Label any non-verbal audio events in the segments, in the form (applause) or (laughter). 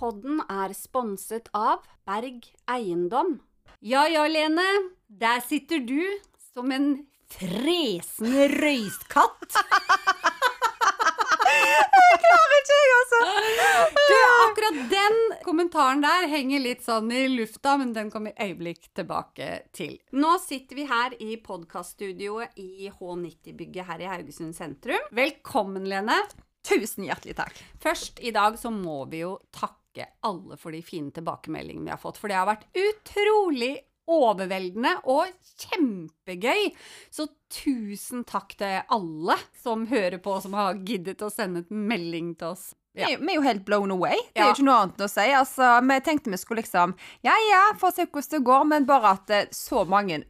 podden er sponset av Berg Eiendom. Ja ja, Lene. Der sitter du som en fresende røyskatt. (laughs) Klarer ikke jeg, altså! Du, akkurat den kommentaren der henger litt sånn i lufta, men den kommer øyeblikk tilbake til. Nå sitter vi her i podkaststudioet i H90-bygget her i Haugesund sentrum. Velkommen, Lene. Tusen hjertelig takk. Først i dag så må vi jo takke alle for de fine tilbakemeldingene vi har fått, for det har vært utrolig overveldende og kjempegøy. Så tusen takk til alle som hører på, som har giddet å sende et melding til oss. Vi er jo- vi er jo helt blown away. Det er Ja. jo ikke noe annet å si. Altså, vi tenkte vi skulle liksom Ja ja, få se hvordan det går, men bare at eh, så mange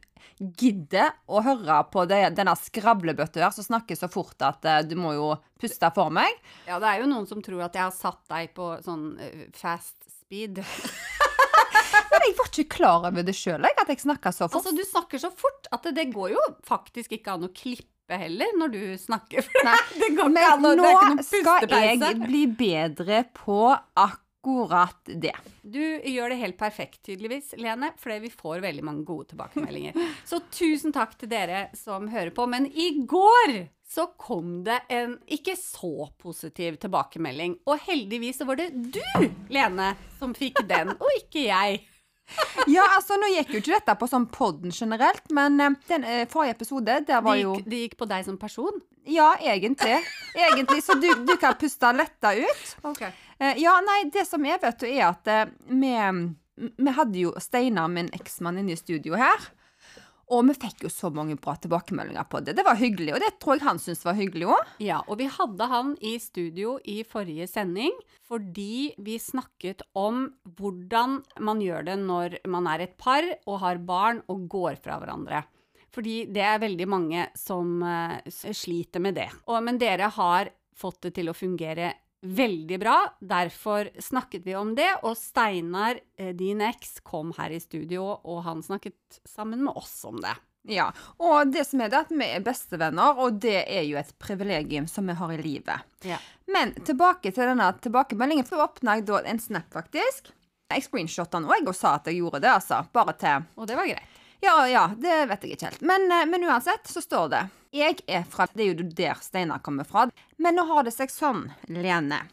gidder å høre på det, denne skravlebøtta her som snakker så fort at eh, du må jo puste for meg. Ja, det er jo noen som tror at jeg har satt deg på sånn eh, fast speed. (laughs) Men jeg var ikke klar over det sjøl, at jeg snakka så fort. Altså, du snakker så fort at det, det går jo faktisk ikke an å klippe heller når du snakker. For (laughs) Nei, det går ikke Men an nå skal jeg bli bedre på akkurat det. Du gjør det helt perfekt, tydeligvis, Lene, fordi vi får veldig mange gode tilbakemeldinger. (laughs) Så tusen takk til dere som hører på. Men i går så kom det en ikke så positiv tilbakemelding. Og heldigvis så var det du, Lene, som fikk den, og ikke jeg. (laughs) Ja, altså Nå gikk jo ikke dette på sånn podden generelt, men eh, den eh, forrige episode, der Det var jo det gikk på deg som person. Ja, egentlig. Egentlig, Så du, du kan puste letta ut. Eh, ja, nei, det som er, vet du, er at vi, vi hadde jo Steinar, min eksmann, inne i studio her. Og vi fikk jo så mange bra tilbakemeldinger på det. Det var hyggelig, og det tror jeg han syntes var hyggelig òg. Ja, og vi hadde han i studio i forrige sending fordi vi snakket om hvordan man gjør det når man er et par og har barn og går fra hverandre. Fordi det er veldig mange som eh, sliter med det. Og, men dere har fått det til å fungere veldig bra. Derfor snakket vi om det, og Steinar, eh, din eks, kom her i studio, og han snakket sammen med oss om det. Ja, og det som er det at vi er bestevenner, og det er jo et privilegium som vi har i livet. Ja. Men tilbake til denne tilbakemeldingen, for åpna jeg da en snap, faktisk. Jeg screenshotta den òg og sa at jeg gjorde det, altså. Bare til Og det var greit. Ja, ja, det vet jeg ikke helt. Men, eh, men uansett så står det Jeg er fra Det er jo der Steinar kommer fra. Men nå har det seg sånn, Lene.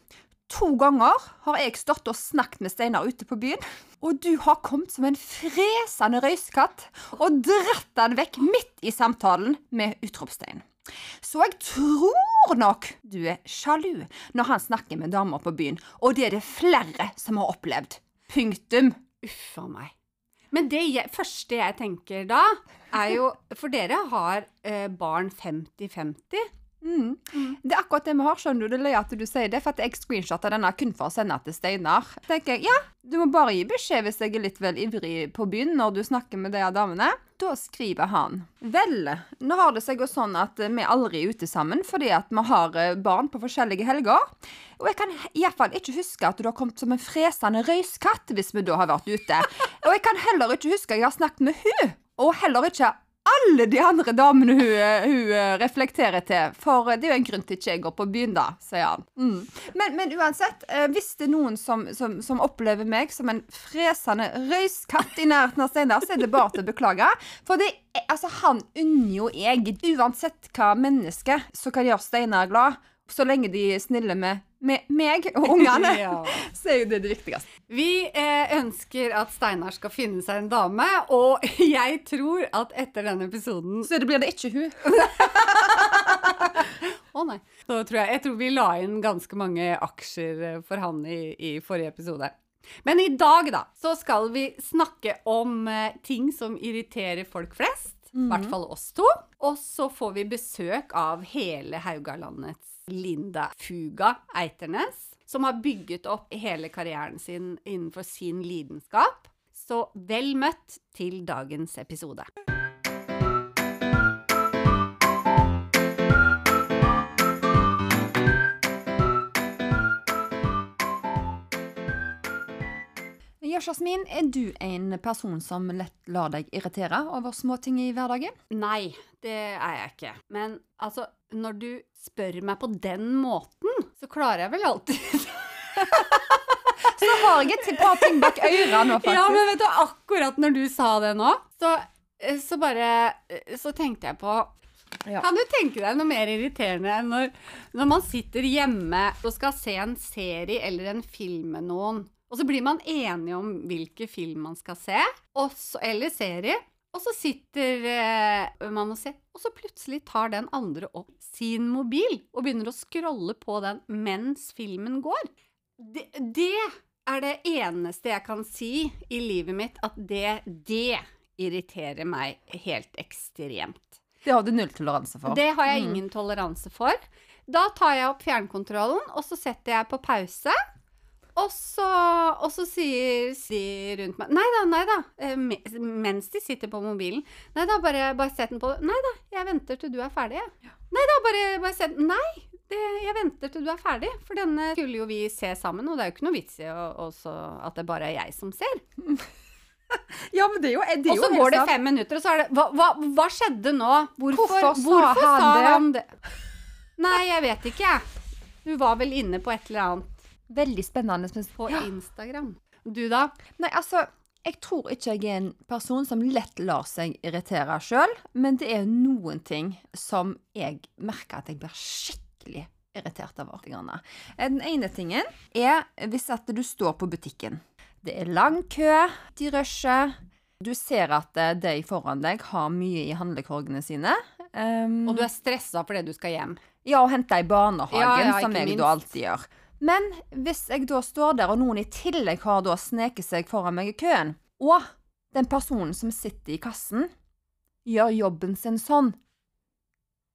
To ganger har jeg stått og snakket med Steinar ute på byen. Og du har kommet som en fresende røyskatt og dratt han vekk midt i samtalen med utropstegn. Så jeg tror nok du er sjalu når han snakker med damer på byen, og det er det flere som har opplevd. Punktum. Uff a meg. Men det jeg, første jeg tenker da, er jo For dere har eh, barn 50-50. Mm. Det er akkurat det vi har, skjønner du. Det er løye at du sier det, for at jeg screenshotta denne kun for å sende til Steinar. tenker jeg, ja, du må bare gi beskjed hvis jeg er litt vel ivrig på byen når du snakker med de damene. Da skriver han Vel, nå har det seg jo sånn at vi aldri er ute sammen fordi at vi har eh, barn på forskjellige helger. Og jeg kan iallfall ikke huske at du har kommet som en fresende røyskatt hvis vi da har vært ute. Og jeg kan heller ikke huske at jeg har snakket med hun, og heller ikke alle de andre damene hun, hun eh, reflekterer til. For det er jo en grunn til ikke jeg går på byen, da, sier han. Mm. Men, men uansett, eh, hvis det er noen som, som, som opplever meg som en fresende røyskatt i nærheten av Steinar, så er det bare til å beklage. For det, altså, han unner jo jeg, uansett hva menneske som kan gjøre Steinar glad, så lenge de er snille med, med meg og (laughs) ungene, Ja. (laughs) så er jo det det viktigste. Vi eh, ønsker at Steinar skal finne seg en dame, og (laughs) jeg tror at etter denne episoden Så det blir det ikke hun. Å nei. Så tror jeg, jeg tror vi la inn ganske mange aksjer eh, for han i, i forrige episode. Men i dag, da, så skal vi snakke om eh, ting som irriterer folk flest. I hvert fall oss to. Og så får vi besøk av hele Haugalandets Linda Fuga Eiternes, som har bygget opp hele karrieren sin innenfor sin lidenskap. Så vel møtt til dagens episode. Jasmin, er du en person som lett lar deg irritere over småting i hverdagen? Nei, det er jeg ikke. Men altså, når du spør meg på den måten, så klarer jeg vel alltid (laughs) så har jeg et par ting bak øra nå, faktisk. Ja, men vet du, akkurat når du sa det nå, så, eh, så bare eh, Så tenkte jeg på Ja. Kan du tenke deg noe mer irriterende enn når, når man sitter hjemme og skal se en serie eller en film med noen, og så blir man enige om hvilken film man skal se, også, eller serie, og så sitter eh, man og ser, og så plutselig tar den andre opp sin mobil og begynner å scrolle på den mens filmen går. Det, det er det eneste jeg kan si i livet mitt, at det, det irriterer meg helt ekstremt. Det har du null toleranse for. Det har jeg Mm. ingen toleranse for. Da tar jeg opp fjernkontrollen, og så setter jeg på pause. Og så, og så sier de rundt meg Nei da, nei da. eh, Mens de sitter på mobilen. Nei da, bare, bare sett den på. Nei da, jeg venter til du er ferdig. jeg. Nei da, bare, bare sett den. Nei, det, jeg venter til du er ferdig. For denne skulle jo vi se sammen, og det er jo ikke noe vits i at det bare er jeg som ser. (laughs) Ja, men det er jo, det er Og så går det fem minutter, og så er det Hva, hva, hva skjedde nå? Hvorfor, Hvorfor hvorfor sa det? han det? Nei, jeg vet ikke, jeg. Du var vel inne på et eller annet Veldig spennende. men- på Instagram. Du, da? Nei, altså, jeg tror ikke jeg er en person som lett lar seg irritere sjøl, men det er noen ting som jeg merker at jeg blir skikkelig irritert over. Den ene tingen er hvis at du står på butikken. Det er lang kø, de rusher. Du ser at eh, de foran deg har mye i handlekorgene sine. Um, Og du er stressa fordi du skal hjem. ja, og hente i barnehagen, Ja, ja, som jeg minst. da alltid gjør. Men hvis jeg da står der, og noen i tillegg har da sneket seg foran meg i køen, og den personen som sitter i kassen, gjør jobben sin sånn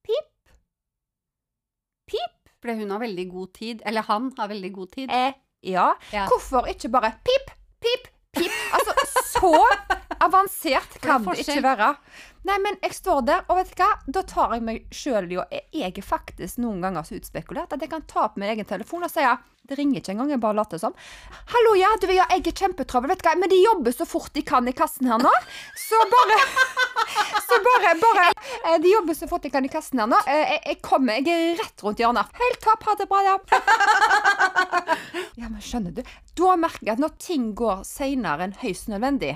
Pip. Pip. Fordi hun har veldig god tid. Eller han har veldig god tid. eh, ja. Ja. Hvorfor ikke bare pip, pip, pip? Altså, så avansert kan det ikke være. Nei, men jeg står der, og vet du hva? Da tar jeg meg sjøl i Jeg er faktisk noen ganger så utspekulert at jeg kan ta opp min egen telefon og si Det ringer ikke engang, jeg bare later som. 'Hallo, ja, du, ja, jeg er kjempetravel, vet du hva, men de jobber så fort de kan i kassen her nå.' Så bare (laughs) Så bare, bare eh, De jobber så fort de kan i kassen her nå. Eh, Jeg, jeg kommer, jeg er rett rundt hjørnet. Helt topp, ha det bra, ja. (laughs) Ja, men skjønner du? Da merker jeg at når ting går seinere enn høyst nødvendig,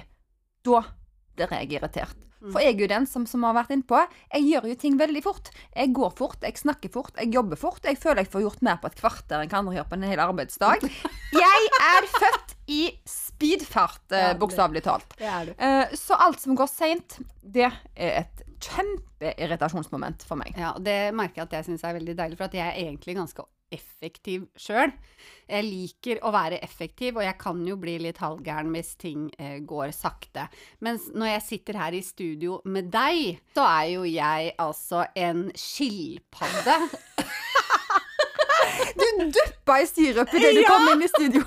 da blir jeg irritert. For jeg er jo den som, som har vært innpå. Jeg gjør jo ting veldig fort. Jeg går fort, jeg snakker fort, jeg jobber fort. Jeg føler jeg får gjort mer på et kvarter enn hva andre gjør på en hel arbeidsdag. (laughs) Jeg er født i speedfart, eh, bokstavelig talt. Eh, Så alt som går seint, det er et kjempeirritasjonsmoment for meg. Ja, det merker jeg at jeg syns er veldig deilig, for at jeg er egentlig ganske effektiv sjøl. Jeg liker å være effektiv, og jeg kan jo bli litt halvgæren hvis ting eh, går sakte. Mens når jeg sitter her i studio med deg, så er jo jeg altså en skilpadde. (laughs) Du duppa i sirup idet du kom inn i studio.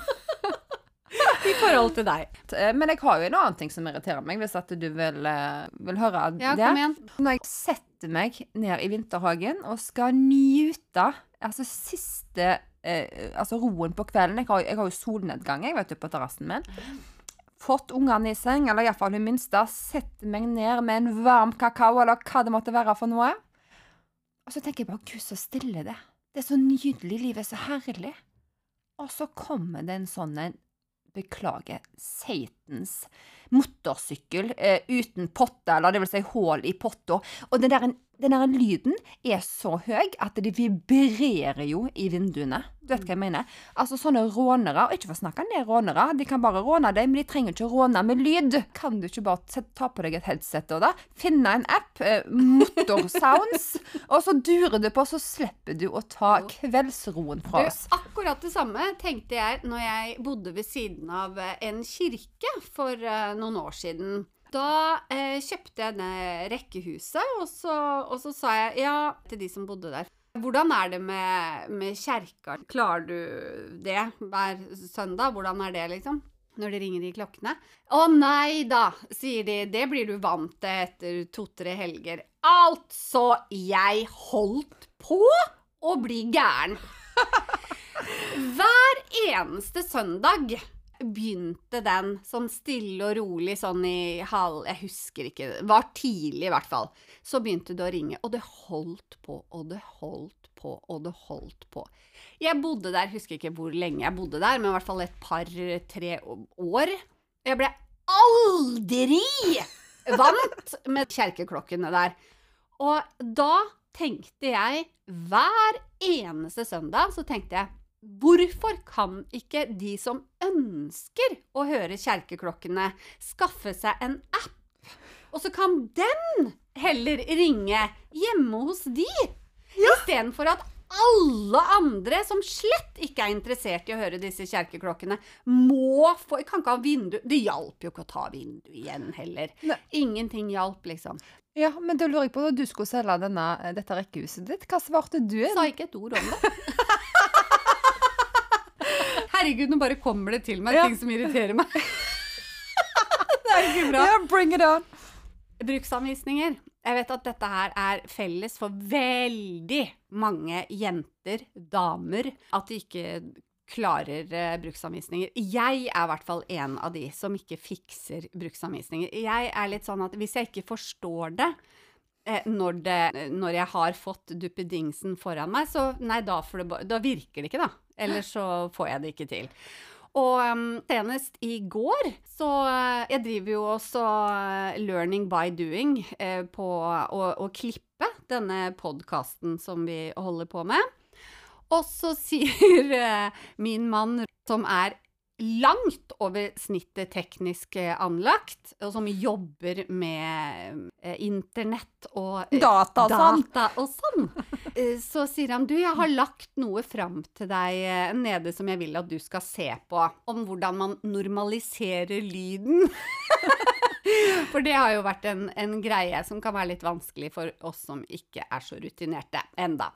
(laughs) I forhold til deg. Eh, Men jeg har jo en annen ting som irriterer meg, hvis at du vil, eh, vil høre Ja, det. kom igjen. Når jeg setter meg ned i vinterhagen og skal nyte altså siste eh, altså roen på kvelden Jeg har, jeg har jo solnedgang jeg vet du, på terrassen min. Fått ungene i seng, eller iallfall hun minste. Setter meg ned med en varm kakao, eller hva det måtte være for noe. Og så tenker jeg bare Gud, så stille det. Det er så nydelig. Livet er så herlig. Og så kommer det en sånn en Beklager, Satans motorsykkel eh, uten potte, eller det vil si hull i potta. Og den der, den der lyden er så høy at det vibrerer jo i vinduene. Du vet hva jeg mener? Altså sånne rånere, og ikke for å snakke ned rånere, de kan bare råne deg, men de trenger ikke råne med lyd. Kan du ikke bare ta på deg et headset og da, finne en app, eh, motorsounds, (laughs) og så durer du på, så slipper du å ta kveldsroen fra oss. Du, akkurat det samme tenkte jeg når jeg bodde ved siden av eh, en kirke for eh, noen år siden. Da eh, kjøpte jeg det rekkehuset, og så, og så sa jeg ja til de som bodde der. Hvordan er det med, med kjerka? Klarer du det hver søndag? Hvordan er det, liksom? Når det ringer i klokkene. Å nei da, sier de. Det blir du vant til etter to-tre helger. Altså, jeg holdt på å bli gæren. (laughs) Hver eneste søndag begynte den sånn stille og rolig sånn i halv Jeg husker ikke. Var tidlig, i hvert fall. Så begynte det å ringe, og det holdt på, og det holdt på, og det holdt på. Jeg bodde der, husker ikke hvor lenge jeg bodde der, men i hvert fall et par-tre år. Jeg ble aldri vant med kjerkeklokkene der. Og da tenkte jeg hver eneste søndag så tenkte jeg Hvorfor kan ikke de som ønsker å høre kjerkeklokkene, skaffe seg en app? Og så kan den heller ringe hjemme hos de, ja. istedenfor at alle andre som slett ikke er interessert i å høre disse kjerkeklokkene, må få Kan ikke ha vindu Det hjalp jo ikke å ta vinduet igjen heller. Ne. Ingenting hjalp, liksom. Ja, men da lurer jeg på, når du skulle selge denne, dette rekkehuset ditt, hva svarte du? Sa ikke et ord om det. (laughs) Herregud, nå bare kommer det til meg ja. ting som irriterer meg. (laughs) det er ikke bra. Yeah, bring it on. Bruksanvisninger. Jeg vet at dette her er felles for veldig mange jenter, damer, at de ikke klarer uh, bruksanvisninger. Jeg er i hvert fall en av de som ikke fikser bruksanvisninger. Jeg er litt sånn at hvis jeg ikke forstår det, Eh, når, det, når, jeg har fått duppedingsen foran meg, så nei, da, det, da, virker det ikke, da. Eller så får jeg det ikke til. Og um, senest i går så uh, Jeg driver jo også uh, learning by doing uh, på å, å, klippe denne podkasten som vi holder på med. Og så (laughs) sier min mann, som er langt over snittet teknisk eh, anlagt, og som jobber med eh, internett og eh, data, data og sånn, eh, så sier han du, jeg har lagt noe fram til deg eh, nede som jeg vil at du skal se på, om hvordan man normaliserer lyden. (laughs) for det har jo vært en, en greie som kan være litt vanskelig for oss som ikke er så rutinerte enda.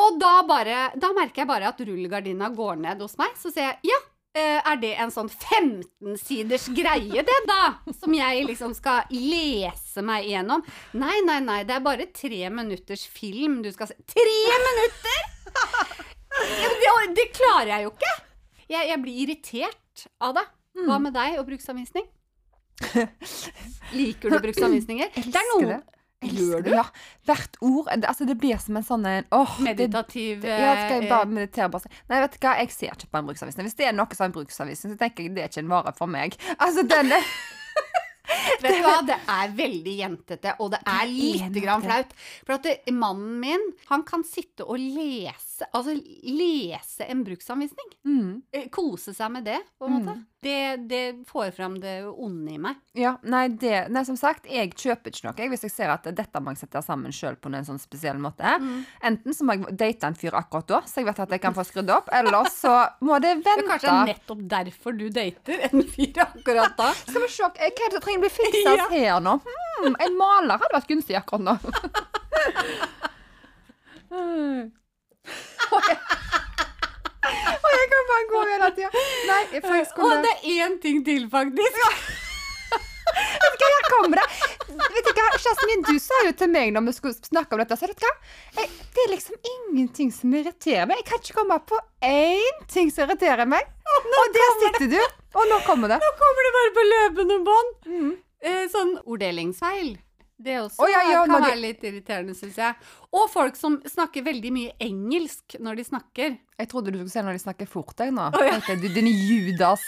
Og da, bare, da merker jeg bare at rullegardina går ned hos meg. Så sier jeg ja, er det en sånn 15-siders greie, det, da? Som jeg liksom skal lese meg igjennom? Nei, nei, nei, det er bare tre minutters film du skal se. Tre minutter?! det, det, klarer jeg jo ikke! Jeg, jeg blir irritert av det. Hva mm. med deg og bruksanvisning? Liker du bruksanvisninger? (laughs) Det er noe Gjør du? Ja. Hvert ord. Altså, det blir som en sånn åh, Meditativ det, Ja, skal jeg bare eh, meditere bare Nei, vet du hva, jeg ser ikke på en bruksanvisning. Hvis det er noe som er en bruksanvisning, så tenker jeg det er ikke en vare for meg. Altså, den er (laughs) Vet du hva, det er veldig jentete, og det er lite grann flaut. For at det, mannen min, han kan sitte og lese, altså lese en bruksanvisning. Mm. Eh, kose seg med det, på en måte. Mm. Det, det, får fram det onde i meg. Ja, nei, det, nei, som sagt, jeg kjøper ikke noe hvis jeg ser at dette må jeg sette sammen sjøl på en sånn spesiell måte. Mm. Enten så må jeg date en fyr akkurat da, så jeg vet at jeg kan få skrudd opp, eller så må det vente. Det er kanskje nettopp derfor du dater en fyr akkurat da. (laughs) Skal vi se, hva er det som trenger å bli fiksa ja. her nå? Hmm, en maler hadde vært gunstig akkurat nå. (laughs) (laughs) Og jeg kan bare gå hele tida. Nei, jeg skulle Og det er én ting til, faktisk. vet du hva, her kommer det. Vet ikke, hva, Kjæresten min, du sa jo til meg når vi skulle snakke om dette, så vet du hva? Jeg, det er liksom ingenting som irriterer meg. Jeg kan ikke komme på én ting som irriterer meg. Og, og der sitter du. Og nå kommer det. Nå kommer det bare på løpende bånd. Mm. Eh, sånn orddelingsfeil. Det også oh, ja, ja, kan være litt irriterende, syns jeg. Og folk som snakker veldig mye engelsk når de snakker. Jeg trodde du skulle se når de snakker fort, jeg nå. Oh, ja. Du, din Judas.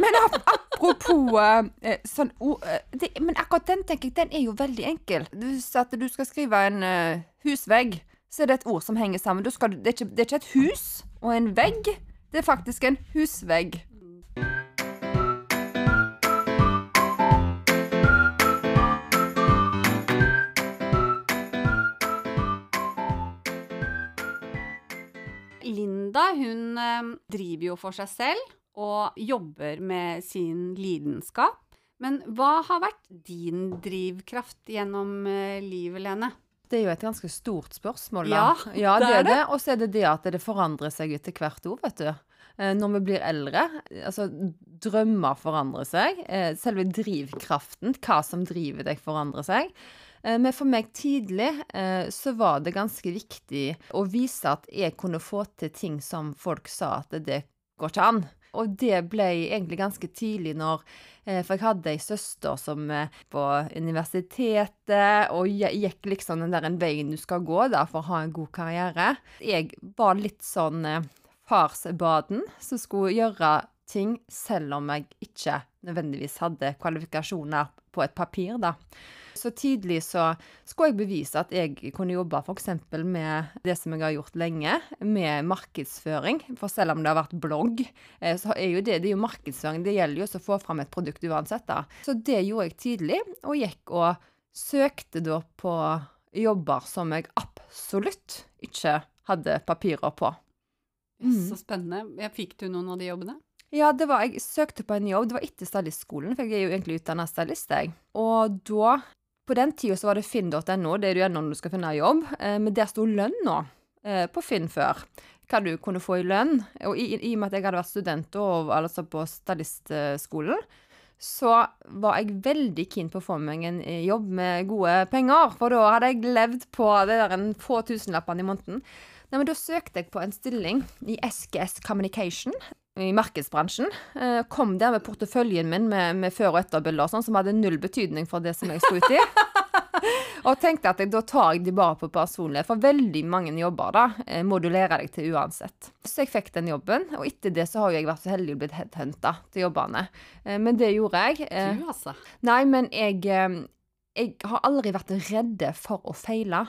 Men apropos eh, sånn oh, det, Men akkurat den tenker jeg, den er jo veldig enkel. Hvis at du skal skrive en husvegg, så er det et ord som henger sammen. Du det, er ikke, det er ikke et hus og en vegg. Det er faktisk en husvegg. Linda hun eh, driver jo for seg selv og jobber med sin lidenskap. Men hva har vært din drivkraft gjennom eh, livet, Lene? Det er jo et ganske stort spørsmål, da. Ja, ja det, er det. Og så er det det at det forandrer seg etter hvert òg, vet du. Eh, når vi blir eldre, altså drømmer forandrer seg. Selve drivkraften, hva som driver deg, forandrer seg. Eh, men for meg tidlig eh, så var det ganske viktig å vise at jeg kunne få til ting som folk sa at det går ikke an. Og det ble egentlig ganske tidlig når eh, For jeg hadde ei søster som på universitetet, og gikk liksom den der en veien du skal gå da for å ha en god karriere. Jeg var litt sånn farsbaden som skulle gjøre ting selv om jeg ikke nødvendigvis hadde kvalifikasjoner på et papir, da. Så tidlig så skulle jeg bevise at jeg kunne jobbe f.eks. med det som jeg har gjort lenge, med markedsføring. For selv om det har vært blogg, eh, så er jo det, det er jo markedsføring. Det gjelder jo å få fram et produkt uansett, da. Så det gjorde jeg tidlig, og gikk og søkte da på jobber som jeg absolutt ikke hadde papirer på. Mm. Så spennende. Fikk du noen av de jobbene? Ja, det var, jeg søkte på en jobb. Det var etter stylistskolen, for jeg er jo egentlig utdanna stylist. jeg. Og da på den tida var det finn.no, det er du ennå når du skal finne jobb, eh, men der sto lønn eh, på Finn før. Hva du kunne få i lønn. Og i, i og med at jeg hadde vært student og, altså på stylistskolen, så var jeg veldig keen på å få meg en eh, jobb med gode penger. For da hadde jeg levd på det der en få tusenlappene i måneden. Nei, men Da søkte jeg på en stilling i SGS Communication i markedsbransjen. Eh, kom der med porteføljen min med, med før- og etterbilder og sånn, som hadde null betydning for det som jeg skulle ut i. (laughs) og tenkte at jeg, da tar jeg de bare på personlighet, for veldig mange jobber da eh, må deg til uansett. Så jeg fikk den jobben, og etter det så har jeg vært så heldig å bli headhunta til jobbene. Eh, men det gjorde jeg. Du, altså. Nei, men jeg, jeg har aldri vært redde for å feile.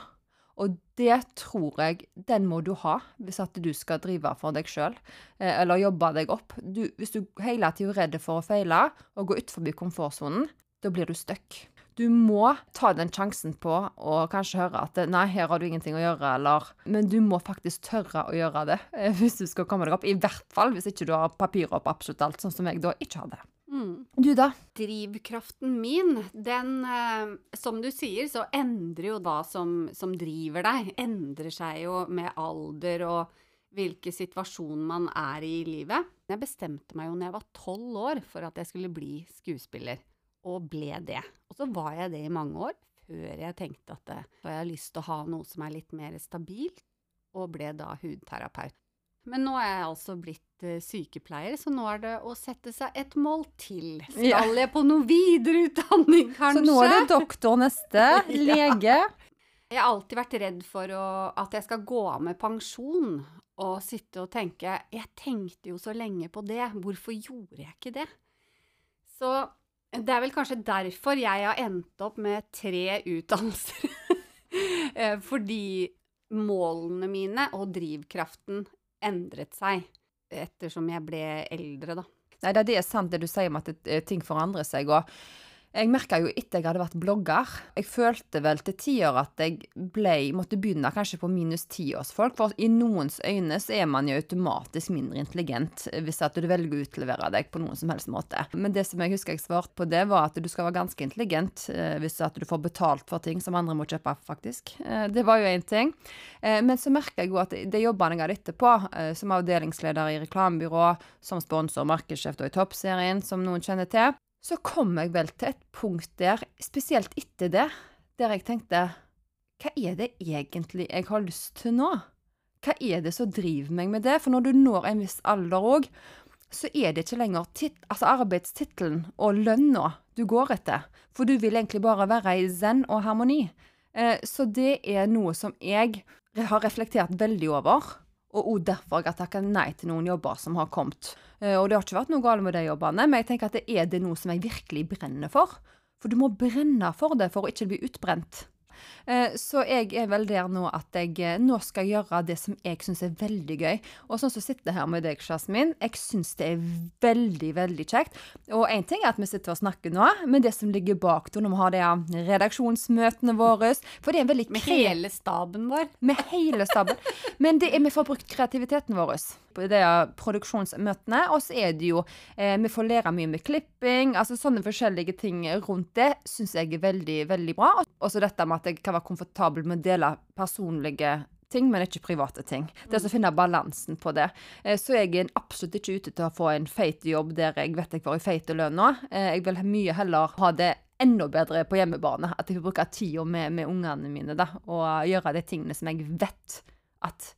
Og det tror jeg den må du ha hvis at du skal drive for deg sjøl, eh, eller jobbe deg opp. Du, hvis du hele tida er redd for å feile og gå utenfor komfortsonen, da blir du stuck. Du må ta den sjansen på å kanskje høre at nei, her har du ingenting å gjøre, eller Men du må faktisk tørre å gjøre det eh, hvis du skal komme deg opp. I hvert fall hvis ikke du har papirer på absolutt alt, sånn som jeg da ikke hadde. Mm. Du, da? Drivkraften min, den eh, Som du sier, så endrer jo da som, som driver deg, endrer seg jo med alder og hvilken situasjon man er i i livet. Jeg bestemte meg jo når jeg var tolv år for at jeg skulle bli skuespiller, og ble det. Og så var jeg det i mange år, før jeg tenkte at eh, jeg har lyst til å ha noe som er litt mer stabilt, og ble da hudterapeut. Men nå er jeg altså blitt uh, sykepleier, så nå er det å sette seg et mål til. Skal ja. jeg på noe videreutdanning, kanskje? (laughs) Så nå er det doktor neste, (laughs) lege. Jeg har alltid vært redd for å, at jeg skal gå av med pensjon og sitte og tenke Jeg tenkte jo så lenge på det, hvorfor gjorde jeg ikke det? Så det er vel kanskje derfor jeg har endt opp med tre utdannelser. (laughs) Eh, fordi målene mine og drivkraften endret seg ettersom jeg ble eldre, da. Nei, det er sant det du sier om at eh, ting forandrer seg. og jeg merka jo etter jeg hadde vært blogger Jeg følte vel til tider at jeg ble, måtte begynne kanskje på minus ti års folk. For i noens øyne så er man jo automatisk mindre intelligent hvis at du velger å utlevere deg på noen som helst måte. Men det som jeg husker jeg svarte på det, var at du skal være ganske intelligent eh, hvis at du får betalt for ting som andre må kjøpe, faktisk. Eh, det var jo én ting. Eh, men så merka jeg jo at det jobbene jeg hadde etterpå, eh, som avdelingsleder i reklamebyrå, som sponsor, markedssjef i Toppserien, som noen kjenner til, så kom jeg vel til et punkt der, spesielt etter det, der jeg tenkte Hva er det egentlig jeg har lyst til nå? Hva er det som driver meg med det? For når du når en viss alder òg, så er det ikke lenger altså arbeidstittelen og lønna du går etter. For du vil egentlig bare være i zen og harmoni. Eh, så det er noe som jeg har reflektert veldig over. Og òg derfor jeg har takka nei til noen jobber som har kommet. Eh, og det har ikke vært noe galt med de jobbene, men jeg tenker at det er det noe som jeg virkelig brenner for. For du må brenne for det for å ikke bli utbrent. Eh, så jeg er vel der nå at jeg eh, nå skal gjøre det som jeg syns er veldig gøy. Og sånn som så sitter her med deg, Jasmin, jeg syns det er veldig, veldig kjekt. Og én ting er at vi sitter og snakker nå, men det som ligger bak når vi har de redaksjonsmøtene våre For det er en veldig Med hele staben vår. Med hele staben. Men det er vi får brukt kreativiteten vår på de produksjonsmøtene. Og så er det jo eh, Vi får lære mye med klipping. altså Sånne forskjellige ting rundt det syns jeg er veldig, veldig bra. Og så dette med at jeg kan være komfortabel med å dele personlige ting, men ikke private ting. Det er å finne balansen på det. Eh, så jeg er absolutt ikke ute til å få en feit jobb der jeg vet jeg får en feit lønn nå. Eh, jeg vil mye heller ha det enda bedre på hjemmebane. At jeg får bruke tida med, med ungene mine da, og gjøre de tingene som jeg vet at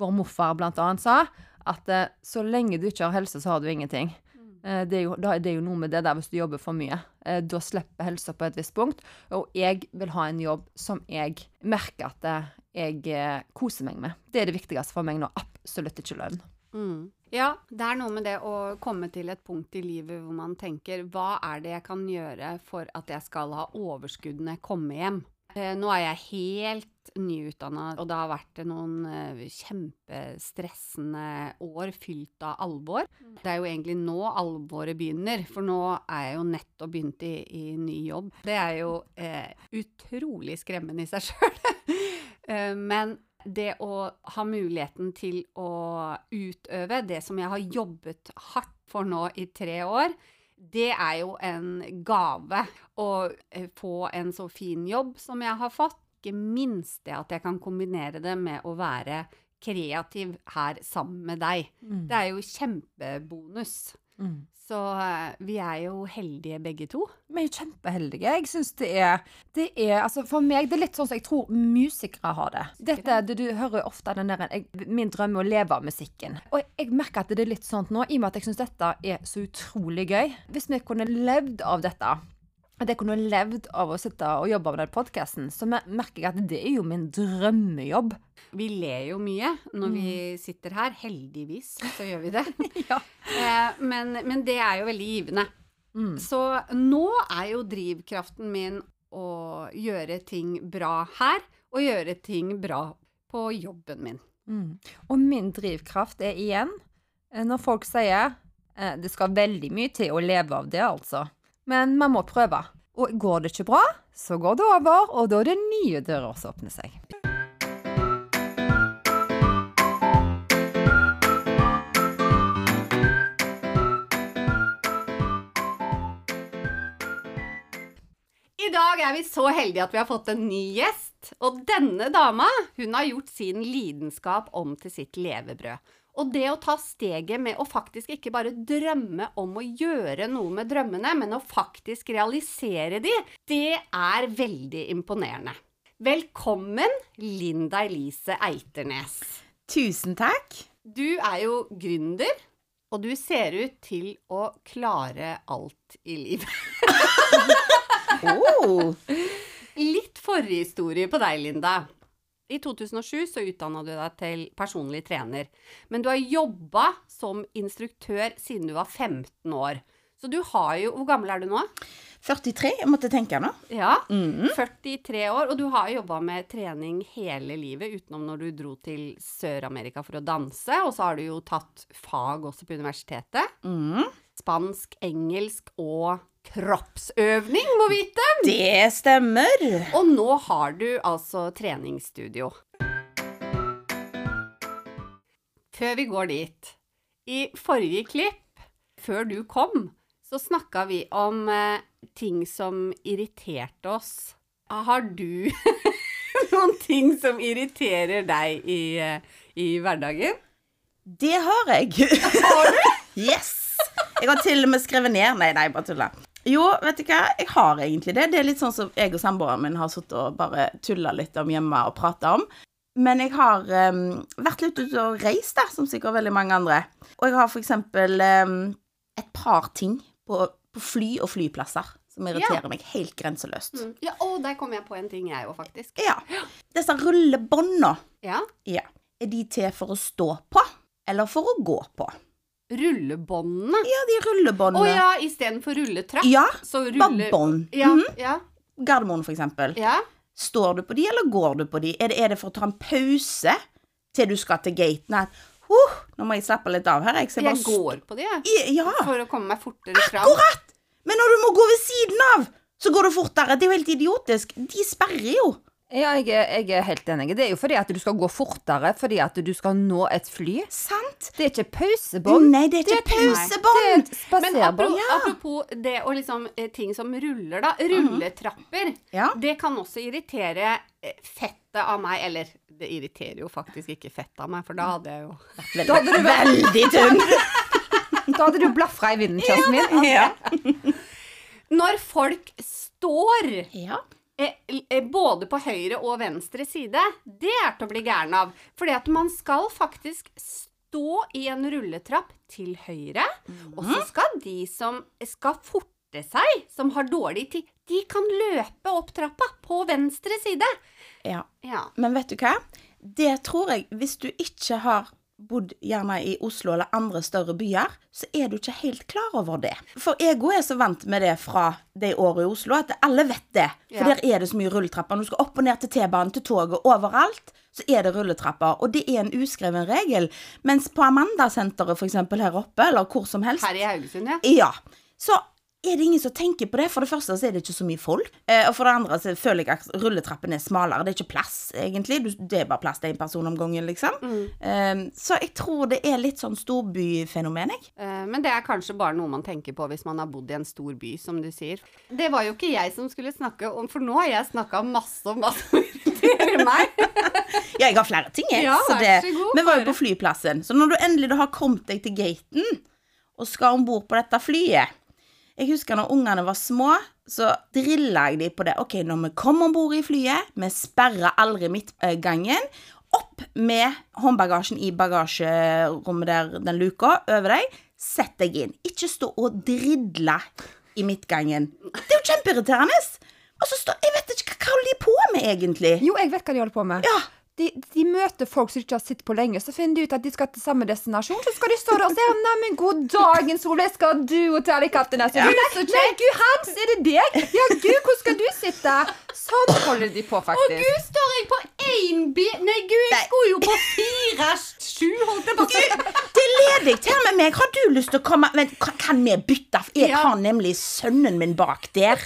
vår morfar blant annet sa, at eh, så lenge du ikke har helse, så har du ingenting. Eh, det, er jo, da er det jo noe med det der hvis du jobber for mye. Eh, da slipper helsa på et visst punkt. Og jeg vil ha en jobb som jeg merker at eh, jeg eh, koser meg med. Det er det viktigste for meg nå. Absolutt ikke lønn. Mm. Ja, det er noe med det å komme til et punkt i livet hvor man tenker hva er det jeg kan gjøre for at jeg skal ha overskudd når jeg kommer hjem? Eh, nå er jeg helt nyutdanna, og det har vært noen eh, kjempestressende år fylt av alvor. Det er jo egentlig nå alvoret begynner, for nå er jeg jo nettopp begynt i, i ny jobb. Det er jo eh, utrolig skremmende i seg (laughs) sjøl. eh, men det å ha muligheten til å utøve det som jeg har jobbet hardt for nå i tre år, det er jo en gave å eh, få en så fin jobb som jeg har fått. Ikke minst det at jeg kan kombinere det med å være kreativ her sammen med deg. Det er jo kjempebonus. Så eh, vi er jo heldige begge to. Vi er jo kjempeheldige. Jeg synes det er, det er altså For meg det er litt sånn som jeg tror musikere har det. Dette, det du hører jo ofte den der jeg, Min drøm er å leve av musikken. Og jeg, jeg merker at det er litt sånn nå, i og med at jeg syns dette er så utrolig gøy. Hvis vi kunne levd av dette at jeg kunne levd av å sitte og jobbe med den podkasten, så merker jeg at det er jo min drømmejobb. Vi ler jo mye når vi sitter her. Heldigvis så gjør vi det. (laughs) Ja. Eh, men, men det er jo veldig givende. Mm. Så nå er jo drivkraften min å gjøre ting bra her, og gjøre ting bra på jobben min. Mm. Og min drivkraft er igjen eh, når folk sier eh, det skal veldig mye til å leve av det, altså. Men man må prøve. Og går det ikke bra, så går det over, og da er det nye dører som åpner seg. I dag er vi så heldige at vi har fått en ny gjest. Og denne dama hun har gjort sin lidenskap om til sitt levebrød. Og det å ta steget med å faktisk ikke bare drømme om å gjøre noe med drømmene, men å faktisk realisere de, det er veldig imponerende. Velkommen, Linda Elise Eiternes. Tusen takk. Du er jo gründer, og du ser ut til å klare alt i livet. (laughs) Oh. Litt forhistorie på deg, Linda. I 2007 så utdanna du deg til personlig trener. Men du har jobba som instruktør siden du var 15 år. Så du har jo Hvor gammel er du nå? 43, jeg måtte tenke nå. Ja. Mm. 43 år. Og du har jobba med trening hele livet, utenom når du dro til Sør-Amerika for å danse. Og så har du jo tatt fag også på universitetet. Mm. Spansk, engelsk og kroppsøvning, må vite. Det stemmer. Og nå har du altså treningsstudio. Før vi går dit I forrige klipp, før du kom, så snakka vi om eh, ting som irriterte oss. Har du (laughs) noen ting som irriterer deg i, eh, i hverdagen? Det har jeg. Har du? (laughs) Yes. Jeg har til og med skrevet ned Nei, nei, bare tulla. Jo, vet du hva, jeg har egentlig det. Det er litt sånn som jeg og samboeren min har sittet og bare tulla litt om hjemme og prata om. Men jeg har um, vært litt ute og reist, da, som sikkert veldig mange andre. Og jeg har for eksempel um, et par ting på, på fly og flyplasser som irriterer meg helt grenseløst. Mm. Ja, og der kom jeg på en ting, jeg òg, faktisk. Ja. Disse rullebånda, Ja. ja. er de til for å stå på, eller for å gå på? Rullebåndene. Ja, de Å rullebåndene. ja, istedenfor rulletrapp. Ja, Så ruller bånd. Ja, Mhm. ja, Gardermoen, for eksempel. ja. Står du på de, eller går du på de? Er det, er det for å ta en pause til du skal til gaten? At, uh, nå må jeg slappe litt av her, jeg. Jeg Jeg bare går på de, jeg. Ja, For å komme meg fortere fram. akkurat! Men når du må gå ved siden av, så går du fortere. Det er jo helt idiotisk. De sperrer jo. Ja, jeg er, jeg er helt enig. Det er jo fordi at du skal gå fortere fordi at du skal nå et fly. Sant? Det er ikke pausebånd. Nei, det er ikke pausebånd. Er Men apropos, ja. apropos det og liksom eh, ting som ruller, da. Rulletrapper. Ja. Det kan også irritere eh, fettet av meg. Eller det irriterer jo faktisk ikke fettet av meg, for da hadde jeg jo Veldig, veldig tynn. Da hadde du (laughs) blafra i vinden, kjæresten min. Ja. Når folk står ja. Eh, eh, både på høyre og venstre side, det er til å bli gæren av. Fordi at man skal faktisk stå i en rulletrapp til høyre, og så skal de som skal forte seg, som har dårlig tid, de kan løpe opp trappa på venstre side. Ja. Ja. Men vet du hva? Det tror jeg, hvis du ikke har bodd gjerne i Oslo eller andre større byer, så er du ikke helt klar over det. For ego er så vant med det fra de årene i Oslo, at alle vet det. For Ja. der er det så mye rulletrapper. Når du skal opp og ned til T-banen, til toget, overalt, så er det rulletrapper. Og det er en uskreven regel. Mens på Amanda-senteret, eksempel her oppe, eller hvor som helst, Her i Haugesund, ja. ja. Så er det ingen som tenker på det. For det første så er det ikke så mye folk. Eh, og for det andre så føler jeg at rulletrappen er smalere. Det er ikke plass, egentlig. Det er bare plass til én person om gangen, liksom. Eh, så jeg tror det er litt sånn storbyfenomen, jeg. Eh, Men det er kanskje bare noe man tenker på hvis man har bodd i en stor by, som du sier. Det var jo ikke jeg som skulle snakke om, for nå har jeg snakka masse om hva som irriterer meg. (laughs) Ja, jeg har flere ting, jeg. Ja, så det, god, vi var jo på flyplassen. Så når du endelig har kommet deg til gaten og skal om bord på dette flyet Jeg husker når ungene var små, så drilla jeg dem på det. OK, når vi kommer om bord i flyet, vi sperrer aldri midtgangen. Opp med håndbagasjen i bagasjerommet der, den luka, over deg. Sett deg inn. Ikke stå og dridle i midtgangen. Det er jo kjempeirriterende. Og så står Jeg vet ikke hva hva holder de på med, egentlig. Jo, jeg vet hva de holder på med. Ja. De, de møter folk som ikke har sett på lenge, så finner de ut at de skal til samme destinasjon. Så skal de stå der og si «Å, 'Neimen, god dagen, Solveig, skal du og til Alicante?' Ja. Nei, nei, gud, Hans, er det deg? Ja, gud, hvor skal du sitte? Sånn holder de på, Å faktisk. gud, står jeg på én bil Nei, gud, jeg skulle jo på fire, sju, holdt jeg på å si. Det er ledig til med meg. Har du lyst til å komme Men kan- kan vi bytte? Jeg har nemlig sønnen min bak der.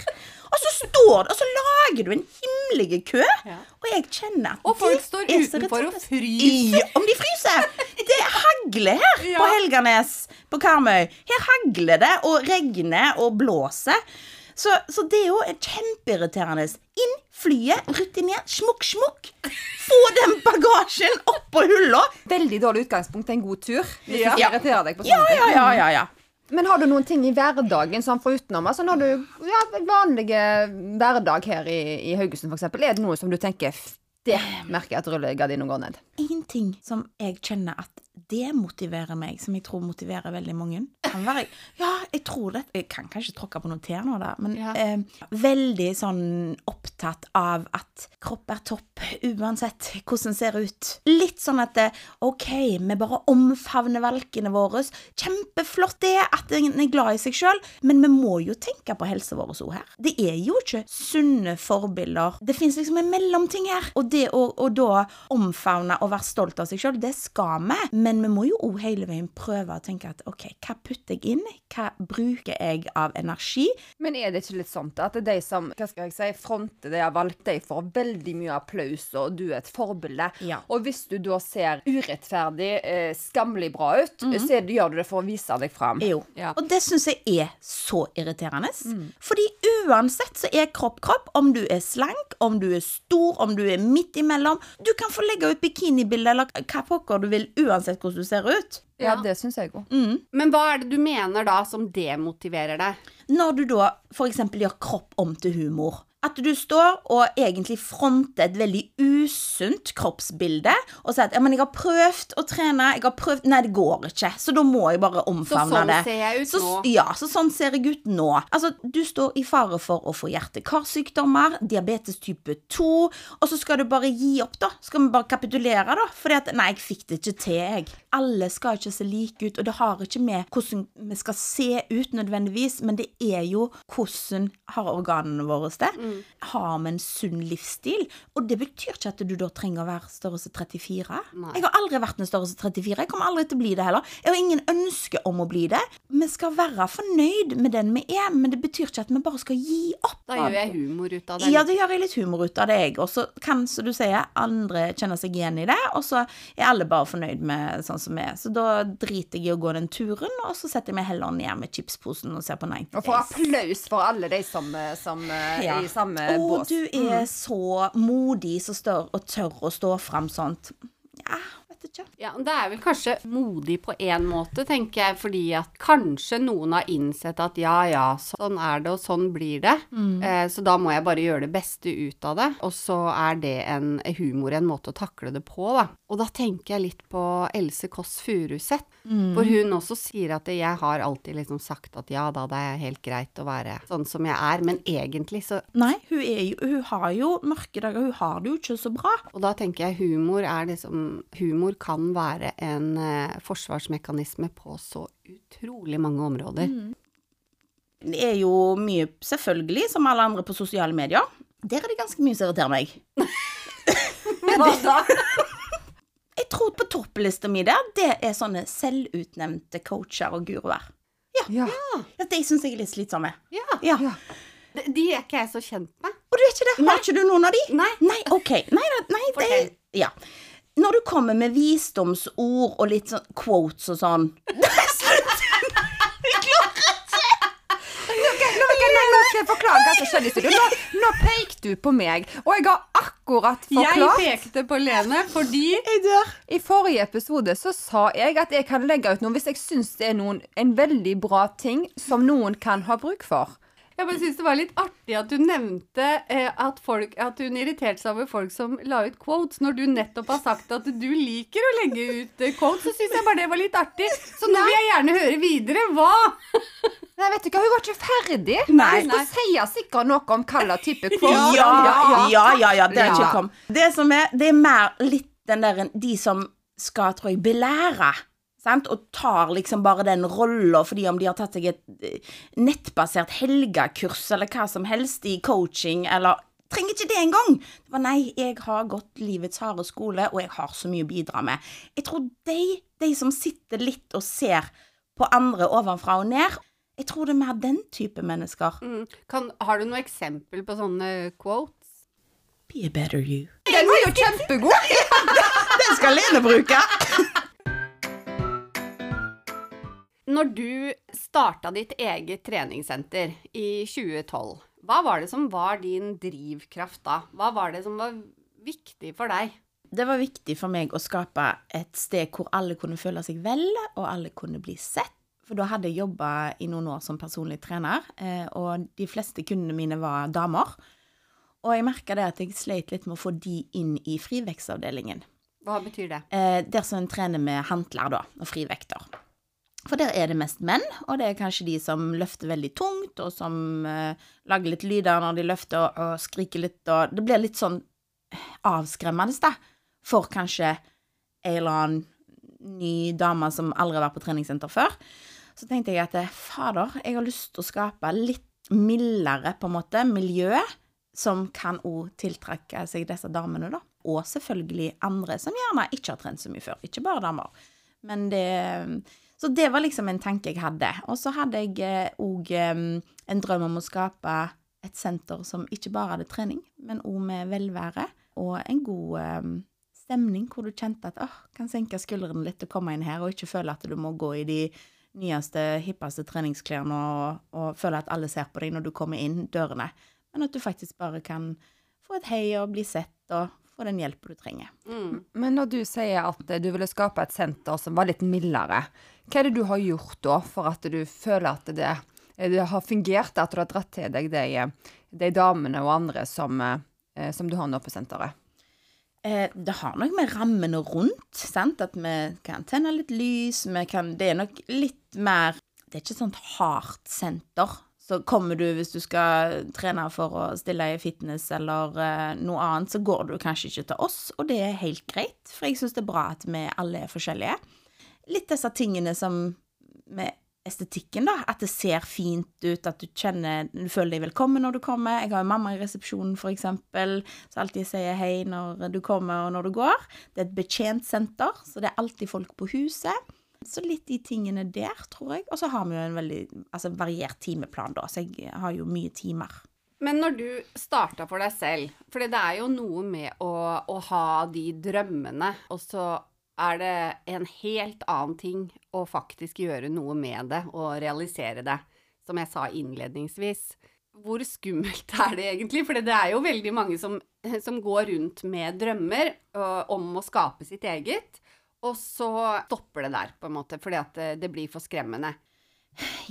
Og så står det, og så lager du en himmelige kø. Ja. Og jeg kjenner at Og folk står utenfor og fryser. Ja, om de fryser! Det hagler her (laughs) Ja. på Helganes, på Karmøy. Her hagler det, og regner og blåser. Så, så det er jo kjempeirriterende. Inn flyet, rutinert, smukk, smukk. Få den bagasjen oppå hylla. Veldig dårlig utgangspunkt til en god tur. Hvis Ja. du irriterer deg på sånne ting. ja, ja, ja, ja. Men har du noen ting i hverdagen sånn forutenom? Altså når du ja, vanlige hverdag her i, i Haugesund, eksempel. Er det noe som du tenker Det merker jeg at rullegardina går ned. En ting som jeg kjenner at det motiverer meg, som jeg tror motiverer veldig mange kan være, Ja, jeg tror det Jeg kan kanskje tråkke på noen tær nå, da, men Ja. eh, veldig sånn opptatt av at kropp er topp, uansett hvordan den ser ut. Litt sånn at det, OK, vi bare omfavner valkene våre. Kjempeflott det at en er glad i seg sjøl, men vi må jo tenke på helsa vår òg her. Det er jo ikke sunne forbilder. Det fins liksom en mellomting her. Og det å, å da omfavne og være stolt av seg sjøl, det skal vi. Men vi må jo òg hele veien prøve å tenke at OK, hva putter jeg inn? Hva bruker jeg av energi? Men er det ikke litt sånn at de som hva skal jeg si, fronter det jeg har valgt, de får veldig mye applaus, og du er et forbilde. Ja. Og hvis du da ser urettferdig, eh, skammelig bra ut, så -hmm. så gjør du det for å vise deg fram. Jo. Ja. Og det syns jeg er så irriterende. Fordi uansett så er kropp kropp. Om du er slank, om du er stor, om du er midt imellom. Du kan få legge ut bikinibilde eller hva pokker du vil, uansett hvordan du ser ut. Ja, Ja. det syns jeg òg. Men hva er det du mener da som demotiverer deg? Når du da f.eks. gjør kropp om til humor. At du står og egentlig fronter et veldig usunt kroppsbilde og sier at ja, men jeg har prøvd å trene, jeg har prøvd Nei, det går ikke, så da må jeg bare Så omfavne sånn det. ser jeg ut Så, nå. ja, så sånn ser jeg ut nå. Altså, du står i fare for å få hjerte-karsykdommer, diabetes type 2, og så skal du bare gi opp, da. Skal vi bare kapitulere, da? Fordi at nei, jeg fikk det ikke til, jeg. Alle skal ikke se like ut, og det har ikke med hvordan vi skal se ut nødvendigvis, men det er jo hvordan har organene våre det? Mm. Har vi en sunn livsstil? Og det betyr ikke at du da trenger å være størrelse 34. Nei. Jeg har aldri vært en størrelse 34. Jeg kommer aldri til å bli det heller. Jeg har ingen ønske om å bli det. Vi skal være fornøyd med den vi er, men det betyr ikke at vi bare skal gi opp. Da gjør jeg humor ut av det. Ja, det gjør jeg litt humor ut av det, jeg. Og så kan, som du sier, andre kjenne seg igjen i det, og så er alle bare fornøyd med sånn som vi er. Så da driter jeg i å gå den turen, og så setter jeg meg heller ned med chipsposen og ser på Nine. Og får applaus for alle de som, som eh, Ja. i samme Å, bås. du er så modig som står og tør å stå fram sånt. Ja, ikke. Ja, Det er vel kanskje modig på én måte, tenker jeg, fordi at kanskje noen har innsett at ja ja, sånn er det, og sånn blir det. Eh, så da må jeg bare gjøre det beste ut av det. Og så er det en humor, en måte å takle det på, da. Og da tenker jeg litt på Else Kåss Furuseth, hvor hun også sier at jeg har alltid liksom sagt at ja da, det er helt greit å være sånn som jeg er, men egentlig så Nei, hun, er jo, hun har jo mørke dager. Hun har det jo ikke så bra. Og da tenker jeg humor er liksom Humor kan være en eh, forsvarsmekanisme på så utrolig mange områder. Det er jo mye, selvfølgelig, som alle andre på sosiale medier. Der er det ganske mye som irriterer meg. (laughs) Hva da? (laughs) Jeg tror på topplista mi der, det er sånne selvutnevnte coacher og guruer. Ja. Ja, De syns jeg er litt slitsomme. Ja. Ja. Ja. De de er ikke jeg så kjent med. Og du er ikke det? Har ikke du noen av de? Nei. Nei, OK. Nei, nei, nei det. Ja. Når du kommer med visdomsord og litt sånn quotes og sånn (laughs) skal jeg forklare hva som skjedde i studio. Nå, nå pekte du på meg, og jeg har akkurat forklart. Jeg pekte på Lene fordi Jeg dør. I forrige episode så sa jeg at jeg kan legge ut noe hvis jeg syns det er noen, en veldig bra ting som noen kan ha bruk for. Jeg bare synes det var litt artig at du nevnte eh, at, folk, at hun irriterte seg over folk som la ut quotes, når du nettopp har sagt at du liker å legge ut eh, quotes. Så syns jeg bare det var litt artig. Så nå vil jeg gjerne høre videre. Hva? Nei, vet du hva, Hun var ikke ferdig. Nei. Hun skal si sikkert noe om hva slags type quote. Ja, ja, ja, ja, ja, det er Ja. ikke kom. Det som er, det er mer litt den der De som skal, tror jeg, belære. Sant? Og tar liksom bare den rolla fordi om de har tatt seg et eh, nettbasert helgekurs eller hva som helst i coaching, eller Trenger ikke det engang! Det var nei, jeg har gått livets harde skole, og jeg har så mye å bidra med. Jeg tror de, de som sitter litt og ser på andre ovenfra og ned, jeg tror det er mer den type mennesker. Mm. Kan, har du noe eksempel på sånne quotes? Be a better you. Den var jo kjempegod! (laughs) Den skal Lene bruke! (laughs) Når du starta ditt eget treningssenter i 2012, hva var det som var din drivkraft da? Hva var det som var viktig for deg? Det var viktig for meg å skape et sted hvor alle kunne føle seg vel, og alle kunne bli sett. For da hadde jeg jobba i noen år som personlig trener, eh, og de fleste kundene mine var damer. Og jeg merka det at jeg sleit litt med å få de inn i frivekstavdelingen. Hva betyr det? Eh, der som en trener med hantler, da, og frivekter. For der er det mest menn, og det er kanskje de som løfter veldig tungt, og som uh, lager litt lyder når de løfter, og, og skriker litt, og det blir litt sånn avskremmende, da, for kanskje en eller annen ny dame som aldri har vært på treningssenter før. Så tenkte jeg at eh, fader, jeg har lyst til å skape litt mildere, på en måte, miljø som kan òg tiltrekke seg disse damene, da. Og selvfølgelig andre som gjerne ikke har trent så mye før. Ikke bare damer. Men det Så det var liksom en tanke jeg hadde. Og så hadde jeg òg en drøm om å skape et senter som ikke bare hadde trening, men òg med velvære og en god eh, stemning, hvor du kjente at åh, kan senke skuldrene litt og komme inn her, og ikke føle at du må gå i de nyeste, hippeste treningsklærne og, og føle at alle ser på deg når du kommer inn dørene, men at du faktisk bare kan få et hei og bli sett og få den hjelpa du trenger. Mm. Men når du sier at eh, du ville skape et senter som var litt mildere, hva er det du har gjort da for at du føler at det, det har fungert, at du har dratt til deg de, de damene og andre som, eh, som du har nå på senteret? Eh, det har nok med rammene rundt, sant? at vi kan tenne litt lys, vi kan Det er nok litt mer Det er ikke et sånt hardt senter. Så kommer du, hvis du skal trene for å stille i fitness eller uh, noe annet, så går du kanskje ikke til oss, og det er helt greit, for jeg syns det er bra at vi alle er forskjellige. Litt disse tingene som med estetikken, da. At det ser fint ut, at du kjenner Du føler deg velkommen når du kommer. Jeg har jo mamma i resepsjonen, for eksempel, som alltid sier hei når du kommer og når du går. Det er et betjent senter, så det er alltid folk på huset. Så litt de tingene der, tror jeg. Og så har vi jo en veldig altså, variert timeplan, da, så jeg har jo mye timer. Men når du starta for deg selv, for det er jo noe med å, å ha de drømmene, og så er det en helt annen ting å faktisk gjøre noe med det og realisere det, som jeg sa innledningsvis. Hvor skummelt er det egentlig? For det er jo veldig mange som, som går rundt med drømmer ø, om å skape sitt eget. Og så stopper det der, på en måte, fordi at det, det blir for skremmende.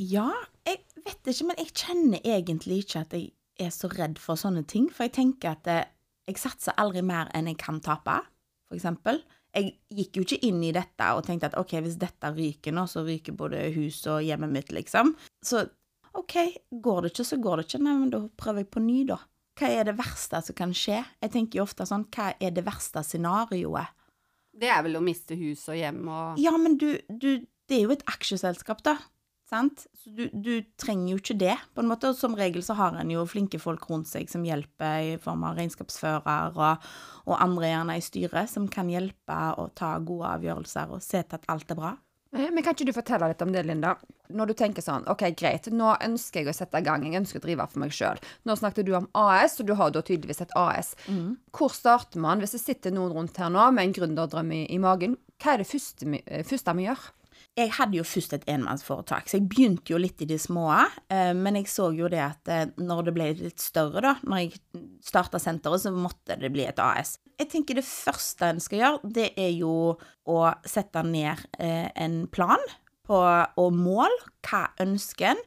Ja, jeg vet ikke, men jeg kjenner egentlig ikke at jeg er så redd for sånne ting. For jeg tenker at eh, jeg satser aldri mer enn jeg kan tape, eksempel. Jeg gikk jo ikke inn i dette og tenkte at ok, hvis dette ryker nå, så ryker både hus og hjemmet mitt, liksom. Så ok, går det ikke, så går det ikke. Nei, men da prøver jeg på ny, da. Hva er det verste som kan skje? Jeg tenker jo ofte sånn, hva er det verste scenarioet? Det er vel å miste hus og hjem og Ja, men du, du Det er jo et aksjeselskap, da. Sant? Så du, du trenger jo ikke det, på en måte. Og som regel så har en jo flinke folk rundt seg som hjelper i form av regnskapsfører og, og andre gjerne i styret, som kan hjelpe og ta gode avgjørelser og se til at alt er bra. Eh, Men kan ikke du fortelle litt om det, Linda? Når du tenker sånn, ok, greit, nå ønsker jeg å sette i gang, jeg ønsker å drive for meg sjøl. Nå snakket du om AS, og du har da tydeligvis et AS. Hvor starter man, hvis det sitter noen rundt her nå med en gründerdrøm i, i magen, hva er det første vi, eh, første vi gjør? Jeg hadde jo først et enmannsforetak, så jeg begynte jo litt i de små. eh, Men jeg så jo det at eh, når det ble litt større, da, når jeg starta senteret, så måtte det bli et AS. Jeg tenker det første en skal gjøre, det er jo å sette ned eh, en plan på, og mål. Hva ønsker en?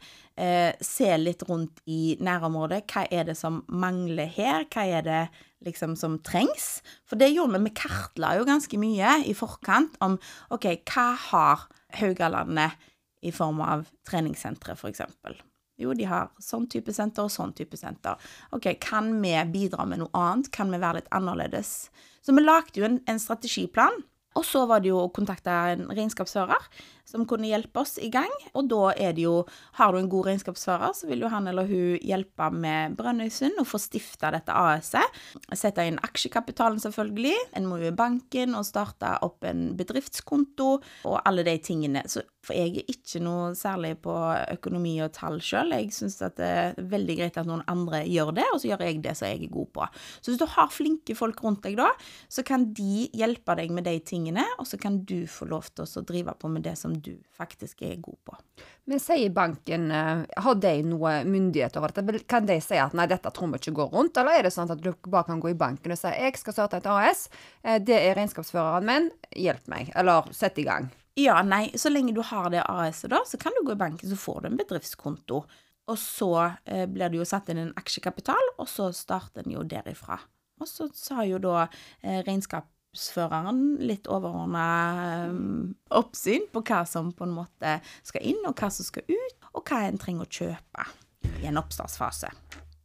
Se litt rundt i nærområdet. Hva er det som mangler her? Hva er det liksom som trengs? For det gjorde vi. Vi kartla jo ganske mye i forkant om OK, hva har Haugalandet i form av treningssentre, eksempel? Jo, de har sånn type senter og sånn type senter. OK, kan vi bidra med noe annet? Kan vi være litt annerledes? Så vi lagde jo en, en strategiplan. Og så var det jo å kontakte en regnskapsfører som kunne hjelpe oss i gang. Og da er det jo Har du en god regnskapsfører, så vil jo han eller hun hjelpe med Brønnøysund og få stifta dette AS-et. Sette inn aksjekapitalen, selvfølgelig. En må jo i banken og starte opp en bedriftskonto og alle de tingene. Så, for jeg er ikke noe særlig på økonomi og tall sjøl. Jeg syns det er veldig greit at noen andre gjør det, og så gjør jeg det som jeg er god på. Så hvis du har flinke folk rundt deg da, så kan de hjelpe deg med de tingene, og så kan du få lov til å drive på med det som du faktisk er god på. Men sier banken, eh, har de noe myndighet over dette? Kan de si at nei, dette tror vi ikke går rundt, eller er det sånn at du bare kan gå i banken og si jeg skal starte et AS, eh, det er regnskapsføreren min, hjelp meg, eller sett i gang. Ja, nei, så lenge du har det AS-et da, så kan du gå i banken, så får du en bedriftskonto. Og så eh, blir det jo satt inn en aksjekapital, og så starter en jo derifra. Og så sa jo da eh, regnskapsføreren litt overordna eh, oppsyn på hva som på en måte skal inn, og hva som skal ut, og hva en trenger å kjøpe i en oppstartsfase.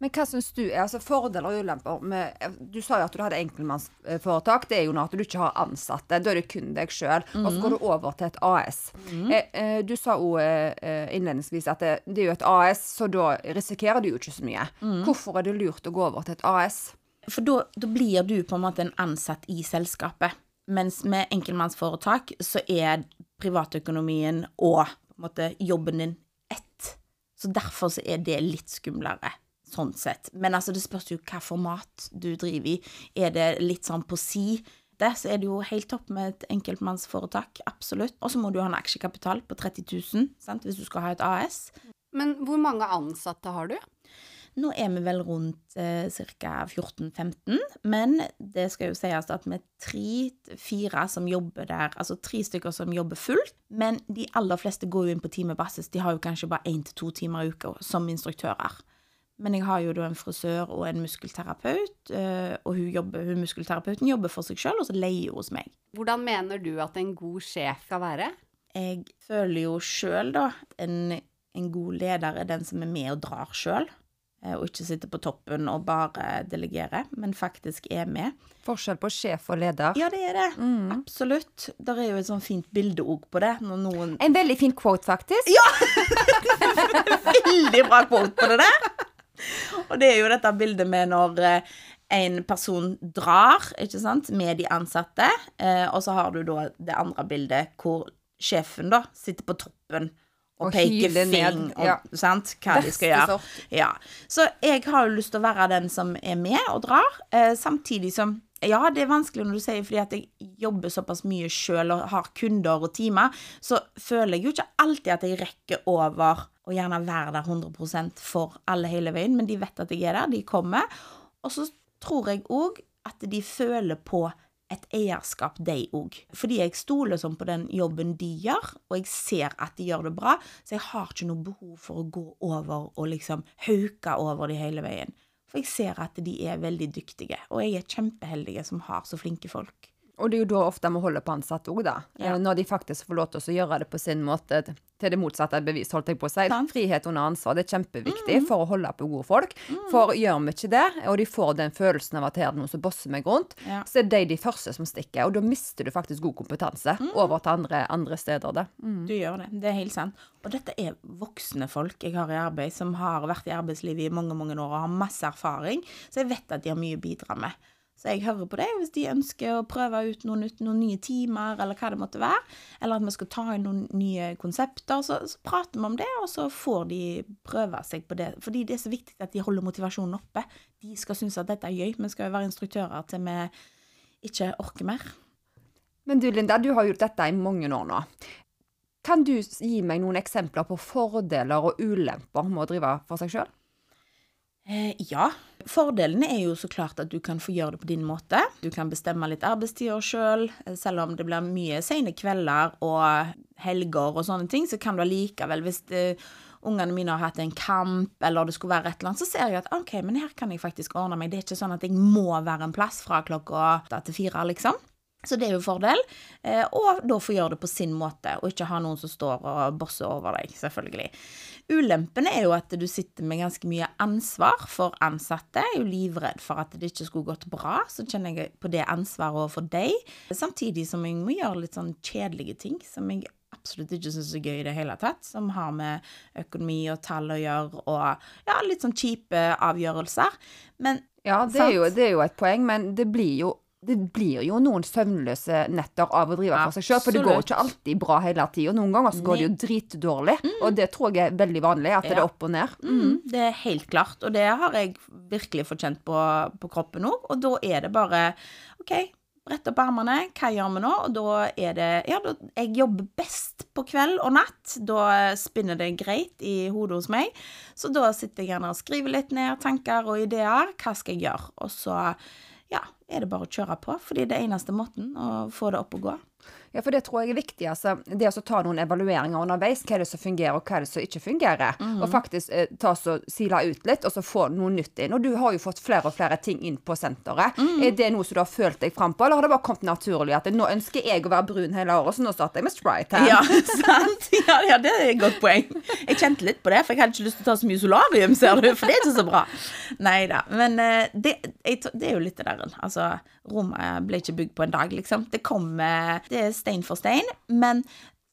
Men hva syns du er altså fordeler og ulemper med Du sa jo at du hadde enkeltmannsforetak. Det er jo nå at du ikke har ansatte. Da er det kun deg sjøl. Og så går du over til et AS. Mm. eh, du sa òg eh, innledningsvis at det, det er jo et AS, så da risikerer du jo ikke så mye. Hvorfor er det lurt å gå over til et AS? For da, blir du på en måte en ansatt i selskapet. Mens med enkeltmannsforetak så er privatøkonomien og måte jobben din ett. Så derfor så er det litt skumlere. Sånn sett. Men altså, det spørs jo hva format du driver i. Er det litt sånn på si, det, så er det jo helt topp med et enkeltmannsforetak. Absolutt. Og så må du ha en aksjekapital på 30 000 sant? hvis du skal ha et AS. Men hvor mange ansatte har du? Nå er vi vel rundt eh, ca. 14-15, men det skal jo sies at vi er tre-fire som jobber der, altså tre stykker som jobber fullt. Men de aller fleste går jo inn på timebasis. De har jo kanskje bare én til to timer i uka som instruktører. Men jeg har jo da en frisør og en muskelterapeut, eh, og hun, jobber, hun muskelterapeuten jobber for seg sjøl, og så leier hun hos meg. Hvordan mener du at en god sjef skal være? Jeg føler jo sjøl, da, en, en god leder er den som er med og drar sjøl. Og ikke sitter på toppen og bare delegerer, men faktisk er med. Forskjell på sjef og leder. Ja, det er det. Absolutt. Der er jo et sånn fint bilde òg på det. Når noen En veldig fin quote, faktisk. Ja! (laughs) Veldig bra quote på det der! Og det er jo dette bildet med når eh, en person drar, ikke sant, med de ansatte, eh, og så har du da det andre bildet hvor sjefen da sitter på toppen og, Og ned, fing, og, ja. sant, hva de skal gjøre. Ja. Så jeg har jo lyst til å være den som er med og drar, eh, samtidig som ja, det er vanskelig når du sier fordi at jeg jobber såpass mye sjøl og har kunder og timer, så føler jeg jo ikke alltid at jeg rekker over å gjerne være der 100 for alle hele veien, men de vet at jeg er der, de kommer. Og så tror jeg òg at de føler på et eierskap, de òg. Fordi jeg stoler sånn på den jobben de gjør, og jeg ser at de gjør det bra, så jeg har ikke noe behov for å gå over og liksom hauke over de hele veien. For jeg ser at de er veldig dyktige, og jeg er kjempeheldige som har så flinke folk. Og det er jo da ofte vi holder på ansatte òg, da. Ja. Eh, Når de faktisk får lov til å gjøre det på sin måte til det motsatte er bevis, holdt jeg på å si. Sant. Frihet under ansvar, det er kjempeviktig for å holde på gode folk. For gjør vi ikke det, og de får den følelsen av at her er det noen som bosser meg rundt, Ja. så er de de første som stikker. Og da mister du faktisk god kompetanse over til andre, andre steder. Det. Du gjør det. Det er helt sant. Og dette er voksne folk jeg har i arbeid, som har vært i arbeidslivet i mange mange år og har masse erfaring, så jeg vet at de har mye å bidra med. Så jeg hører på det hvis de ønsker å prøve ut noen, ut noen nye timer, eller hva det måtte være, eller at vi skal ta inn noen nye konsepter, så, så prater vi om det, og så får de prøve seg på det. Fordi det er så viktig at de holder motivasjonen oppe. De skal synes at dette er gøy. Vi skal jo være instruktører til vi ikke orker mer. Men du Linda, du har gjort dette i mange år nå. Kan du gi meg noen eksempler på fordeler og ulemper med å drive for seg sjøl? Eh, ja. Fordelene er jo så klart at du kan få gjøre det på din måte. Du kan bestemme litt arbeidstider sjøl. Selv om det blir mye sene kvelder og helger og sånne ting, så kan du allikevel, hvis det, ungene mine har hatt en kamp, eller det skulle være et eller annet, så ser jeg at OK, men her kan jeg faktisk ordne meg. Det er ikke sånn at jeg må være en plass fra klokka åtte til fire, liksom. Så det er jo en fordel. Eh, og da få gjøre det på sin måte, og ikke ha noen som står og bosser over deg, selvfølgelig. Ulempen er jo at du sitter med ganske mye ansvar for ansatte. Jeg er jo livredd for at det ikke skulle gått bra, så kjenner jeg på det ansvaret overfor deg. Samtidig som jeg må gjøre litt sånn kjedelige ting som jeg absolutt ikke syns er gøy i det hele tatt. Som har med økonomi og tall å gjøre, og ja, litt sånn kjipe avgjørelser. Men Ja, det er, jo, det er jo et poeng, men det blir jo det blir jo noen søvnløse netter av å drive for seg sjøl, for det går jo ikke alltid bra hele tida. Noen ganger så går det jo dritdårlig, og det tror jeg er veldig vanlig, at det er opp og ned. Mm, det er helt klart, og det har jeg virkelig fått kjent på, på kroppen òg. Og da er det bare OK, brett opp armene, hva gjør vi nå? Og da er det Ja, da, jeg jobber best på kveld og natt. Da spinner det greit i hodet hos meg. Så da sitter jeg gjerne og skriver litt ned tanker og ideer. Hva skal jeg gjøre? Og så ja, er det bare å kjøre på, fordi det er eneste måten å få det opp og gå. Ja, for det tror jeg er viktig. Altså, det å ta noen evalueringer underveis. Hva er det som fungerer, og hva er det som ikke fungerer? Og faktisk eh, ta så sila ut litt, og så få noe nytt inn. Og du har jo fått flere og flere ting inn på senteret. Er det noe som du har følt deg fram på, eller har det bare kommet naturlig at nå ønsker jeg å være brun hele året, så nå starter jeg med Sprite her? Ja, (laughs) sant? Ja, ja, det er et godt poeng. Jeg kjente litt på det, for jeg hadde ikke lyst til å ta så mye solarium, ser du, for det er ikke så bra. Nei da. Men eh, det, jeg, det er jo litt det der. Altså, rommet ble ikke bygd på en dag, liksom. Det kommer Det er stein for stein. Men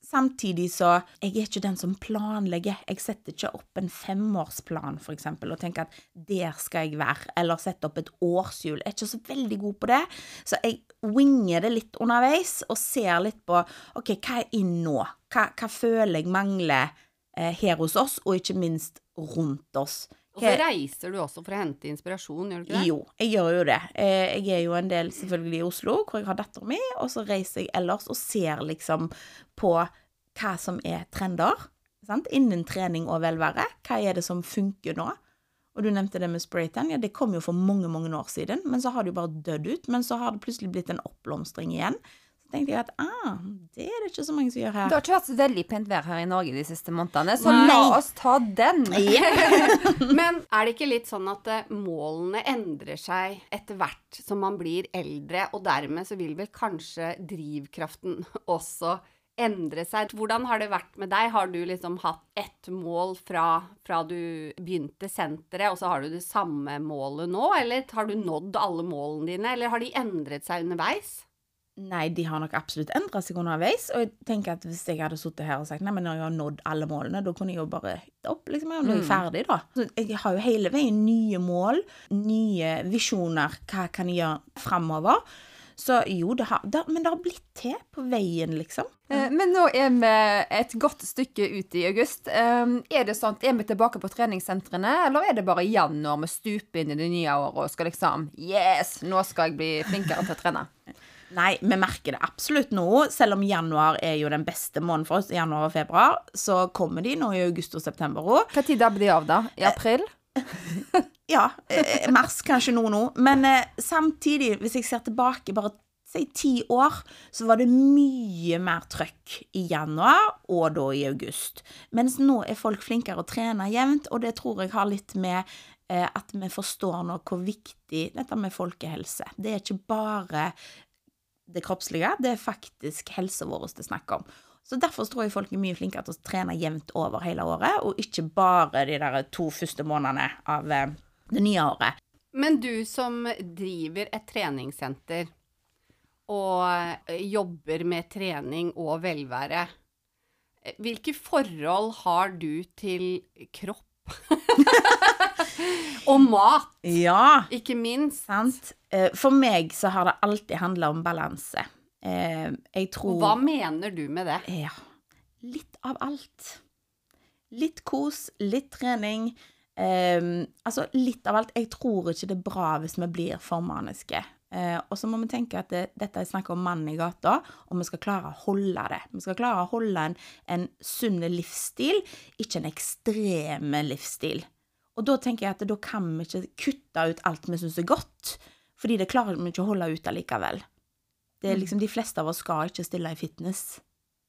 samtidig så Jeg er ikke den som planlegger. Jeg setter ikke opp en femårsplan, eksempel, og tenker at der skal jeg være. Eller sette opp et årshjul. Jeg er ikke så veldig god på det. Så jeg winger det litt underveis, og ser litt på OK, hva er inn nå? Hva, hva føler jeg mangler eh, her hos oss, og ikke minst rundt oss? Og så reiser du også for å hente inspirasjon, gjør du ikke det? Jo, jeg gjør jo det. Eh, Jeg er jo en del selvfølgelig i Oslo, hvor jeg har datteren min, og så reiser jeg ellers og ser liksom på hva som er trender sant? innen trening og velvære. Hva er det som funker nå? Og du nevnte det med spraytan. Ja, det kom jo for mange, mange år siden, men så har det jo bare dødd ut. Men så har det plutselig blitt en oppblomstring igjen. Tenkte jeg at ah, det er det ikke så mange som gjør Det her. har ikke vært så veldig pent vær her i Norge de siste månedene, så Nei. la oss ta den. (laughs) (laughs) Men er det ikke litt sånn at eh, målene endrer seg etter hvert som man blir eldre, og dermed så vil vel kanskje drivkraften (laughs) også endre seg? Hvordan har det vært med deg? Har du liksom hatt ett mål fra, fra du begynte senteret, og så har du det samme målet nå? Eller har du nådd alle målene dine, eller har de endret seg underveis? Nei, de har nok absolutt endra seg underveis. Og jeg tenker at hvis jeg hadde sittet her og sagt nei, men når jeg har nådd alle målene, da kunne jeg jo bare gitt opp. liksom, Jeg er jeg ferdig, da. Så jeg har jo hele veien nye mål, nye visjoner. Hva kan jeg gjøre framover? Så jo, det har, det, men det har blitt til på veien, liksom. Eh, Men nå er vi et godt stykke ut i august. Eh, Er det sånn, er vi tilbake på treningssentrene, eller er det bare i januar vi stuper inn i det nye året og skal liksom Yes, nå skal jeg bli flinkere til å trene. Nei, vi merker det absolutt nå. Selv om januar er jo den beste måneden for oss, januar og februar, så kommer de nå i august og september òg. Tid dabber de av, da? I april? (laughs) Ja, eh, mars kanskje nå nå. Men eh, samtidig, hvis jeg ser tilbake bare si ti år, så var det mye mer trøkk i januar og da i august. Mens nå er folk flinkere å trene jevnt, og det tror jeg har litt med eh, at vi forstår nå hvor viktig dette med folkehelse. Det er ikke bare det kroppslige, det er faktisk helsa vår det er snakk om. Så Derfor tror jeg folk er mye flinkere til å trene jevnt over hele året, og ikke bare de der to første månedene av eh, det nye året. Men du som driver et treningssenter og eh, jobber med trening og velvære, eh, hvilke forhold har du til kropp? Og mat, Ja, ikke minst. sant. Eh, For meg så har det alltid handla om balanse. Eh, Jeg tror hva mener du med det? Ja, litt av alt. Litt kos, litt trening. Um, altså litt av alt. Jeg tror ikke det er bra hvis vi blir for maniske. Eh, og så må vi tenke at det, dette er snakk om mannen i gata, og vi skal klare å holde det. Vi skal klare å holde en, en sunn livsstil, ikke en ekstrem livsstil. Og da tenker jeg at da kan vi ikke kutte ut alt vi syns er godt, fordi det klarer vi ikke å holde ut allikevel. Det er liksom, De fleste av oss skal ikke stille i fitness.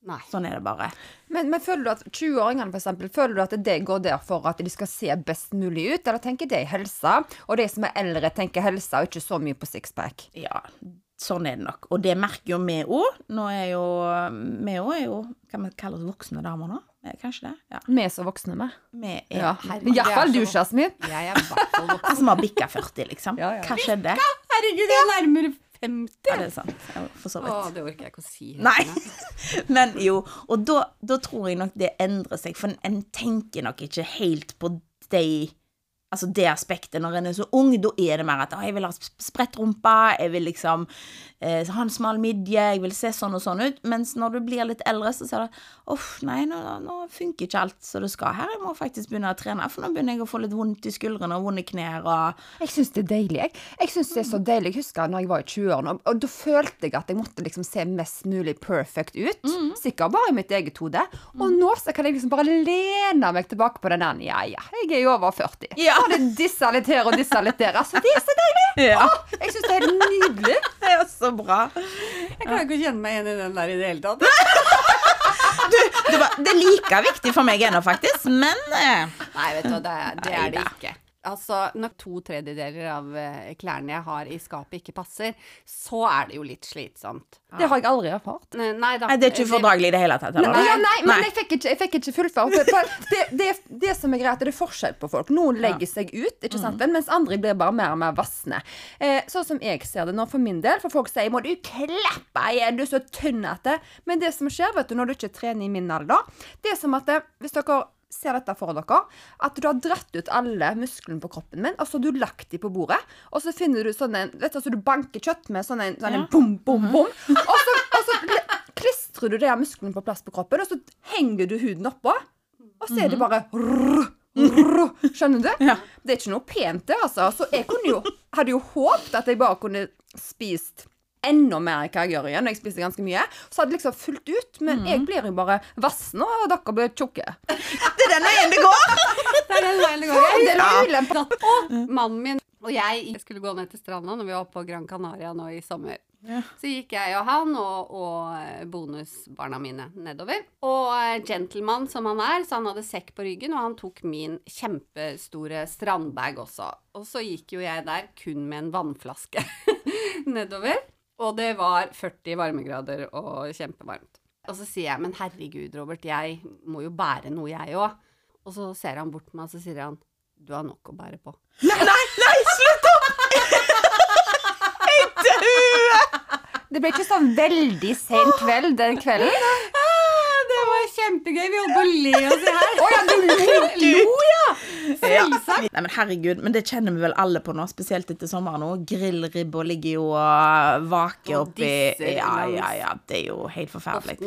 Nei. Sånn er det bare. Men, men føler du at 20-åringene for eksempel, føler du at det går der for at de skal se best mulig ut, eller tenker de helsa, og de som er eldre tenker helsa og ikke så mye på sixpack? Ja, sånn er det nok. Og det merker jo vi òg. Nå er jo Vi òg er jo Kan vi kalle oss voksne damer nå? Kanskje det? Ja. Vi er så voksne, vi. Vi er Ja. Iallfall du, Jasmin. Jeg er i hvert fall voksen. Altså, vi har bikka 40, liksom. Ja, ja. Hva skjedde? Herregud, jeg er nærmere 50. Ja, det er sant. For så Å, det orker jeg ikke å si. Nei. (laughs) Men jo, og da, da tror jeg nok det endrer seg, for en tenker nok ikke helt på de Altså det aspektet når en er så ung, da er det mer at jeg vil ha sp- spredt rumpa, jeg vil liksom eh, ha en smal midje, jeg vil se sånn og sånn ut. Mens når du blir litt eldre, så ser du uff, nei, nå, nå funker ikke alt som det skal her. Jeg må faktisk begynne å trene, for nå begynner jeg å få litt vondt i skuldrene og vonde knær og Jeg syns det er deilig. Jeg, jeg synes det er så deilig. Jeg husker når jeg var i 20-årene, og, og da følte jeg at jeg måtte liksom se mest mulig perfect ut. Sikkert bare i mitt eget hode. Og nå så kan jeg liksom bare lene meg tilbake på den der Ja, ja, jeg er jo over 40. Ja. Bare disse litt her og disse litt der. Altså, det er så deilig! (laughs) Ja, Jeg syns det er helt nydelig. (laughs) det er så bra. Jeg kan ikke kjenne meg igjen i den der i det hele tatt. (laughs) Det, var, det er like viktig for meg ennå, faktisk, men eh, Nei, vet du det, det er det ikke. Altså, Når to tredjedeler av eh, klærne jeg har i skapet ikke passer, så er det jo litt slitsomt. Det har jeg aldri erfart. Nei, nei da. Nei, det er ikke ufordragelig i det hele tatt. Nei, Eller? ja, nei, men Nei. jeg fikk ikke, jeg fikk ikke for (laughs) det, det, det som er greit, er det er forskjell på folk. Noen legger seg ut, ikke sant, mm. mens andre blir bare mer og mer vassende. Eh, sånn som jeg ser det nå for min del, for folk sier 'må du klappe igjen, du er så tynn at det'. Men det som skjer, vet du, når du ikke trener i min alder, det er som at det, hvis dere ser dette for dere, at du har dratt ut alle musklene på kroppen min, og så har du lagt dem på bordet, og så finner du sånn en Vet du, så du banker kjøtt med sånn en, sånn en bom, bom, bom, (laughs) og så, og så klistrer du de musklene på plass på kroppen, og så henger du huden oppå, og så er det bare rrr, rrr, Skjønner du? (laughs) Ja. Det er ikke noe pent, det, altså. Så jeg jo, hadde jo håpet at jeg bare kunne spist enda mer enn hva jeg gjør igjen. Jeg spiser ganske mye. Så hadde det liksom fulgt ut. Men jeg blir jo bare vassen, og dere blir tjukke. Det er den veien det går! Det er den veien det går. Det er Ja. Og mannen min og jeg skulle gå ned til stranda når vi var på Gran Canaria nå i sommer. Ja. Så gikk jeg og han og, og bonusbarna mine nedover. Og gentleman som han er, så han hadde sekk på ryggen, og han tok min kjempestore strandbag også. Og så gikk jo jeg der kun med en vannflaske (laughs) nedover. Og det var 40 varmegrader og kjempevarmt. Og så sier jeg, men herregud, Robert, jeg må jo bære noe, jeg òg. Og så ser han bort på meg, og så sier han, du har nok å bære på. Nei, nei, nei, slutt opp! (laughs) Jeg dør! Det ble ikke sånn veldig sen kveld den kvelden. Ah, det var kjempegøy. Vi holdt på å le oss i her. Å ja, du lo! lo, ja! Ja. Nei, men herregud, men det kjenner vi vel alle på nå, spesielt etter sommeren òg. Grillribba ligger jo og vaker Og oppi Ja, ja, ja. Det er jo helt forferdelig.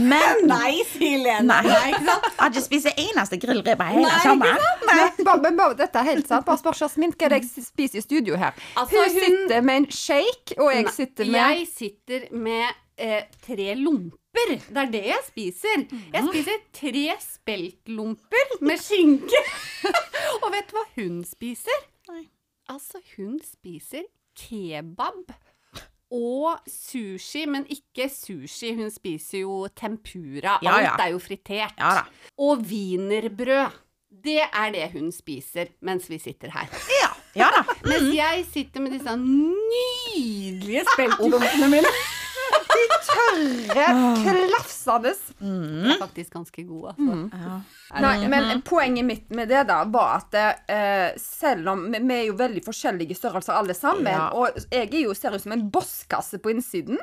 Men (laughs) Nei, sier Lene. Nei. Nei, ikke sant? Jeg har ikke spist eneste grillribbe hele Nei, sommeren. Nei. dette er helt sant. Bare spør Jasmin hva jeg spiser i studio her. Altså, hun hun- sitter med en shake, og jeg Nei, sitter med Jeg sitter med eh, tre lomper. Det er det jeg spiser. Jeg spiser tre speltlomper med skinke. (laughs) Og vet du hva hun spiser? Nei. Altså, hun spiser kebab Og sushi, men ikke sushi. Hun spiser jo tempura. Ja, Alt ja. er jo fritert. Ja. Og wienerbrød. Det er det hun spiser mens vi sitter her. Ja, ja da. (laughs) Mens jeg sitter med disse nydelige (laughs) speltbompene mine. Tørre, klafsende. De er faktisk ganske gode. Altså. Ja. Nei, men poenget mitt med det da var at eh, selv om vi, vi er jo veldig forskjellige størrelser alle sammen, Ja. og jeg er jo ser ut som en bosskasse på innsiden.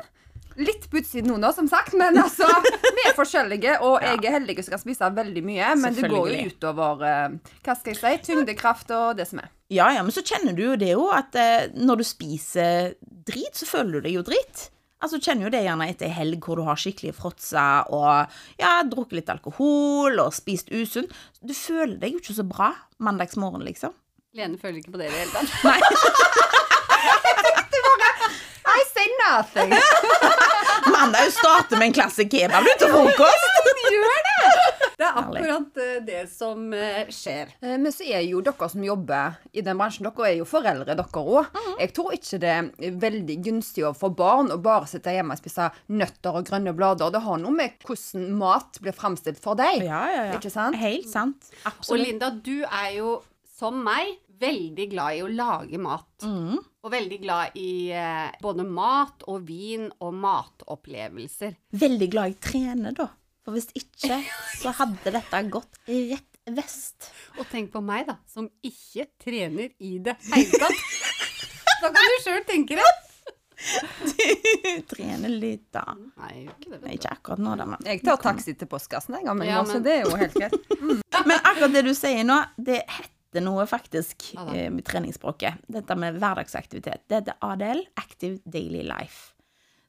Litt på utsiden nå, da, som sagt, men (laughs) altså Vi er forskjellige, og jeg er heldig som kan spise veldig mye, men det går jo Selvfølgelig. utover eh, Hva skal jeg si? Tyngdekraft og det som er. Ja, ja, men så kjenner du jo det jo at eh, når du spiser drit, så føler du deg jo drit. Altså, kjenner jo det gjerne etter ei helg hvor du har skikkelig fråtsa og ja, drukket litt alkohol og spist usunt. Du føler deg jo ikke så bra mandagsmorgen, liksom. Lene føler ikke på det i det hele tatt. Nei. (laughs) I say nothing. (laughs) Mandag starter med en klasse kebab til frokost. Det er akkurat eh, det som eh, skjer. Eh, Men så er jo dere som jobber i den bransjen, dere er jo foreldre, dere òg. Jeg tror ikke det er veldig gunstig for barn å bare sitte hjemme og spise nøtter og grønne blader. Det har noe med hvordan mat blir framstilt for deg. Ja, ja, ja. Ikke sant? Helt sant. Og Linda, du er jo som meg veldig glad i å lage mat. Mm. Og veldig glad i eh, både mat og vin og matopplevelser. Veldig glad i trene, da. For hvis ikke, så hadde dette gått rett vest. Og tenk på meg, da, som ikke trener i det hele tatt. (laughs) Da kan du sjøl tenke det. Trener litt, da. Nei, ikke det. Ikke akkurat nå, da, men Jeg tar taxi til postkassen, jeg, men, Ja, men- det er jo helt greit. (laughs) Men akkurat det du sier nå, det heter noe faktisk Ja eh, med treningsspråket. Dette med hverdagsaktivitet. Det heter ADL, Active Daily Life.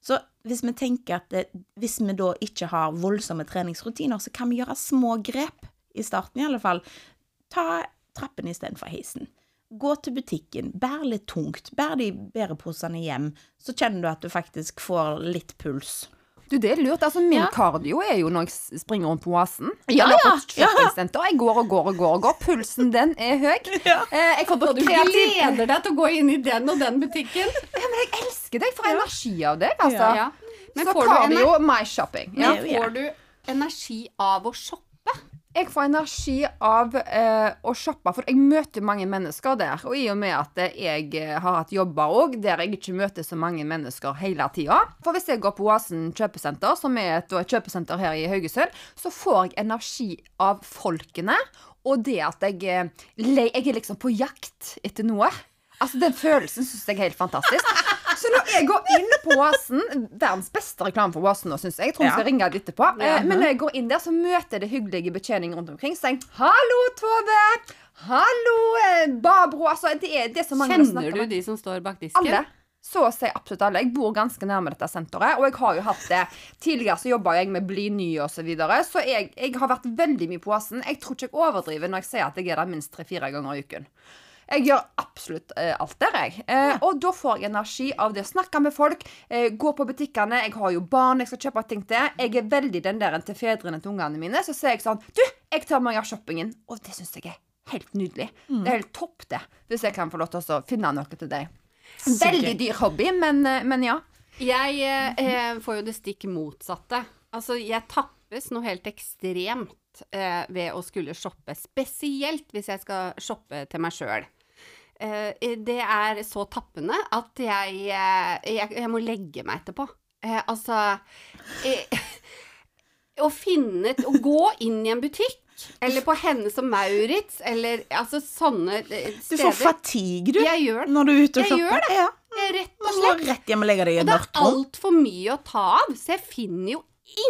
Så hvis vi tenker at det, hvis vi da ikke har voldsomme treningsrutiner, så kan vi gjøre små grep, i starten i alle fall. Ta trappen istedenfor heisen. Gå til butikken, bær litt tungt, bær de bæreposene hjem, så kjenner du at du faktisk får litt puls. Du, det er lurt. Altså, min Ja. kardio er jo når jeg springer rundt på Oasen. Ja, Eller på et. Jeg går og går og går og går. Pulsen, den er høy. (laughs) Ja. Eh, jeg får du kreativ gleder deg til å gå inn i den og den butikken. Ja, men jeg elsker deg. Får energi av det, altså. Men så får du kardio, my shopping. Ja. Får du energi av å shoppe? Jeg får energi av eh, å shoppe, for jeg møter mange mennesker der. Og i og med at jeg eh, har hatt jobber òg der jeg ikke møter så mange mennesker hele tida For hvis jeg går på Oasen kjøpesenter, som er et, et kjøpesenter her i Haugesund, så får jeg energi av folkene. Og det at jeg, eh, jeg er liksom på jakt etter noe. Altså Den følelsen syns jeg er helt fantastisk. Så når jeg går inn på Oasen Verdens beste reklame for Oasen nå, syns jeg. Jeg tror vi skal ringe litt etterpå. Eh, men når jeg går inn der, så møter jeg det hyggelige betjening rundt omkring. Så jeg 'Hallo, Tove'. 'Hallo, Babro! Altså, det er, det er så mange Kjenner du med. de som står bak disken? Alle. Så å si absolutt alle. Jeg bor ganske nærme dette senteret, og jeg har jo hatt det Tidligere så jobba jeg med Bli ny og så videre, så jeg, jeg har vært veldig mye på Oasen. Jeg tror ikke jeg overdriver når jeg sier at jeg er der minst tre-fire ganger i uken. Jeg gjør absolutt eh, alt der, jeg. Eh, Og da får jeg energi av det å snakke med folk, eh, gå på butikkene. Jeg har jo barn jeg skal kjøpe ting til. Jeg er veldig den der til fedrene til ungene mine. Så sier jeg sånn Du, jeg tar meg av shoppingen. Og det syns jeg er helt nydelig. Det er helt topp, det. Hvis jeg kan få lov til å finne noe til deg. Veldig dyr hobby, men, eh, men ja. Jeg eh, eh, får jo det stikk motsatte. Altså, jeg tappes noe helt ekstremt eh, ved å skulle shoppe. Spesielt hvis jeg skal shoppe til meg sjøl. Eh, det er så tappende at jeg, eh, jeg, jeg må legge meg etterpå. Eh, altså eh, (laughs) Å finne Å gå inn i en butikk, eller på Hennes og Maurits, eller altså sånne steder. Du får fatigue, du, Jeg gjør det. når du er ute og Jeg shopper. gjør det. Ja. Rett og slett. rett hjem og legge deg i Og rom. det er mørkt altfor mye å ta av, så jeg finner jo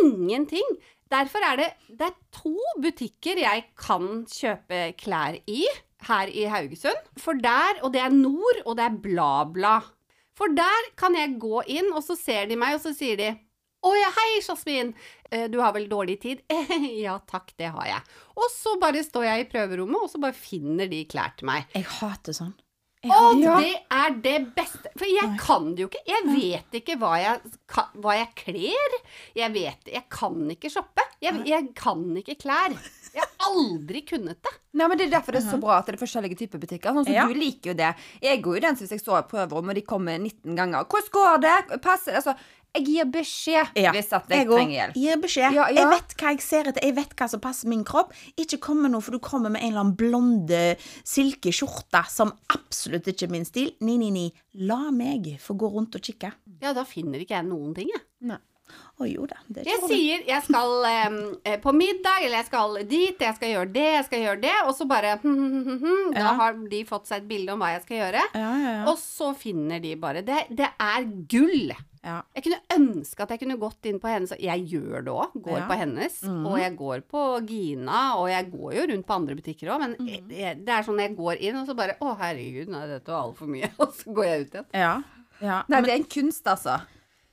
ingenting. Derfor er det, det er to butikker jeg kan kjøpe klær i her i Haugesund. For der, og det er Nord, og det er BlaBla. For der kan jeg gå inn, og så ser de meg, og så sier de å ja, hei, Jasmin. Eh, Du har vel dårlig tid? (laughs) ja takk, det har jeg. Og så bare står jeg i prøverommet, og så bare finner de klær til meg. Jeg hater sånn. Jeg Og Ja. det er det beste. For jeg kan det jo ikke. Jeg vet ikke hva jeg, hva jeg kler. Jeg vet Jeg kan ikke shoppe. Jeg, jeg kan ikke klær. Jeg har aldri kunnet det. Nei, men Det er derfor det er så bra at det er forskjellige typer butikker. Sånn som Ja. Du liker jo det. Jeg går jo den som hvis jeg står i prøverom, og de kommer 19 ganger. 'Hvordan går det?' Passer det? Altså, jeg gir beskjed Ja. hvis at jeg, Jeg trenger hjelp. gir beskjed. Ja, ja. Jeg vet hva jeg ser etter, jeg vet hva som passer min kropp. Ikke kom med noe, for du kommer med en eller annen blonde silkeskjorte som absolutt ikke er min stil. Ni, ni, ni. La meg få gå rundt og kikke. Ja, da finner ikke jeg noen ting, jeg. Nei. Å jo da. Det er Jeg problem. sier jeg skal um, på middag, eller jeg skal dit, jeg skal gjøre det, jeg skal gjøre det, og så bare hm, hm, hm, hm, Da Ja. har de fått seg et bilde om hva jeg skal gjøre. Ja, ja, ja. Og så finner de bare Det, det er gull! Ja. Jeg kunne ønske at jeg kunne gått inn på hennes Jeg gjør det òg. Går Ja. på hennes. mm. Og jeg går på Gina, og jeg går jo rundt på andre butikker òg, men mm. jeg, det er sånn jeg går inn, og så bare Å, herregud, nei, dette var altfor mye. (laughs) Og så går jeg ut igjen. ja. ja. Nei, det er en kunst, altså.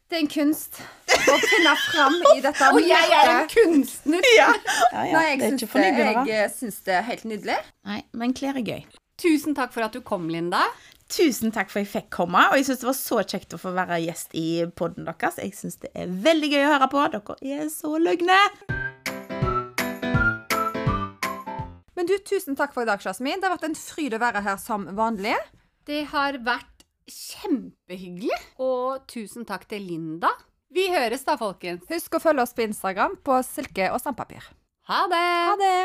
Det er en kunst å (laughs) finne fram i dette Og jeg er en kunstner! ja. ja, ja. Nei, jeg det er syns ikke det, jeg syns det er helt nydelig. Nei, men klær er gøy. Tusen takk for at du kom, Linda. Tusen takk for at jeg fikk komme, og jeg syns det var så kjekt å få være gjest i poden deres. Jeg syns det er veldig gøy å høre på. Dere er så løgne. Men du, tusen takk for i dag, Jasmin. Det har vært en fryd å være her som vanlig. Det har vært kjempehyggelig. Og tusen takk til Linda. Vi høres da, folkens. Husk å følge oss på Instagram på silke og sandpapir. Ha det. Ha det.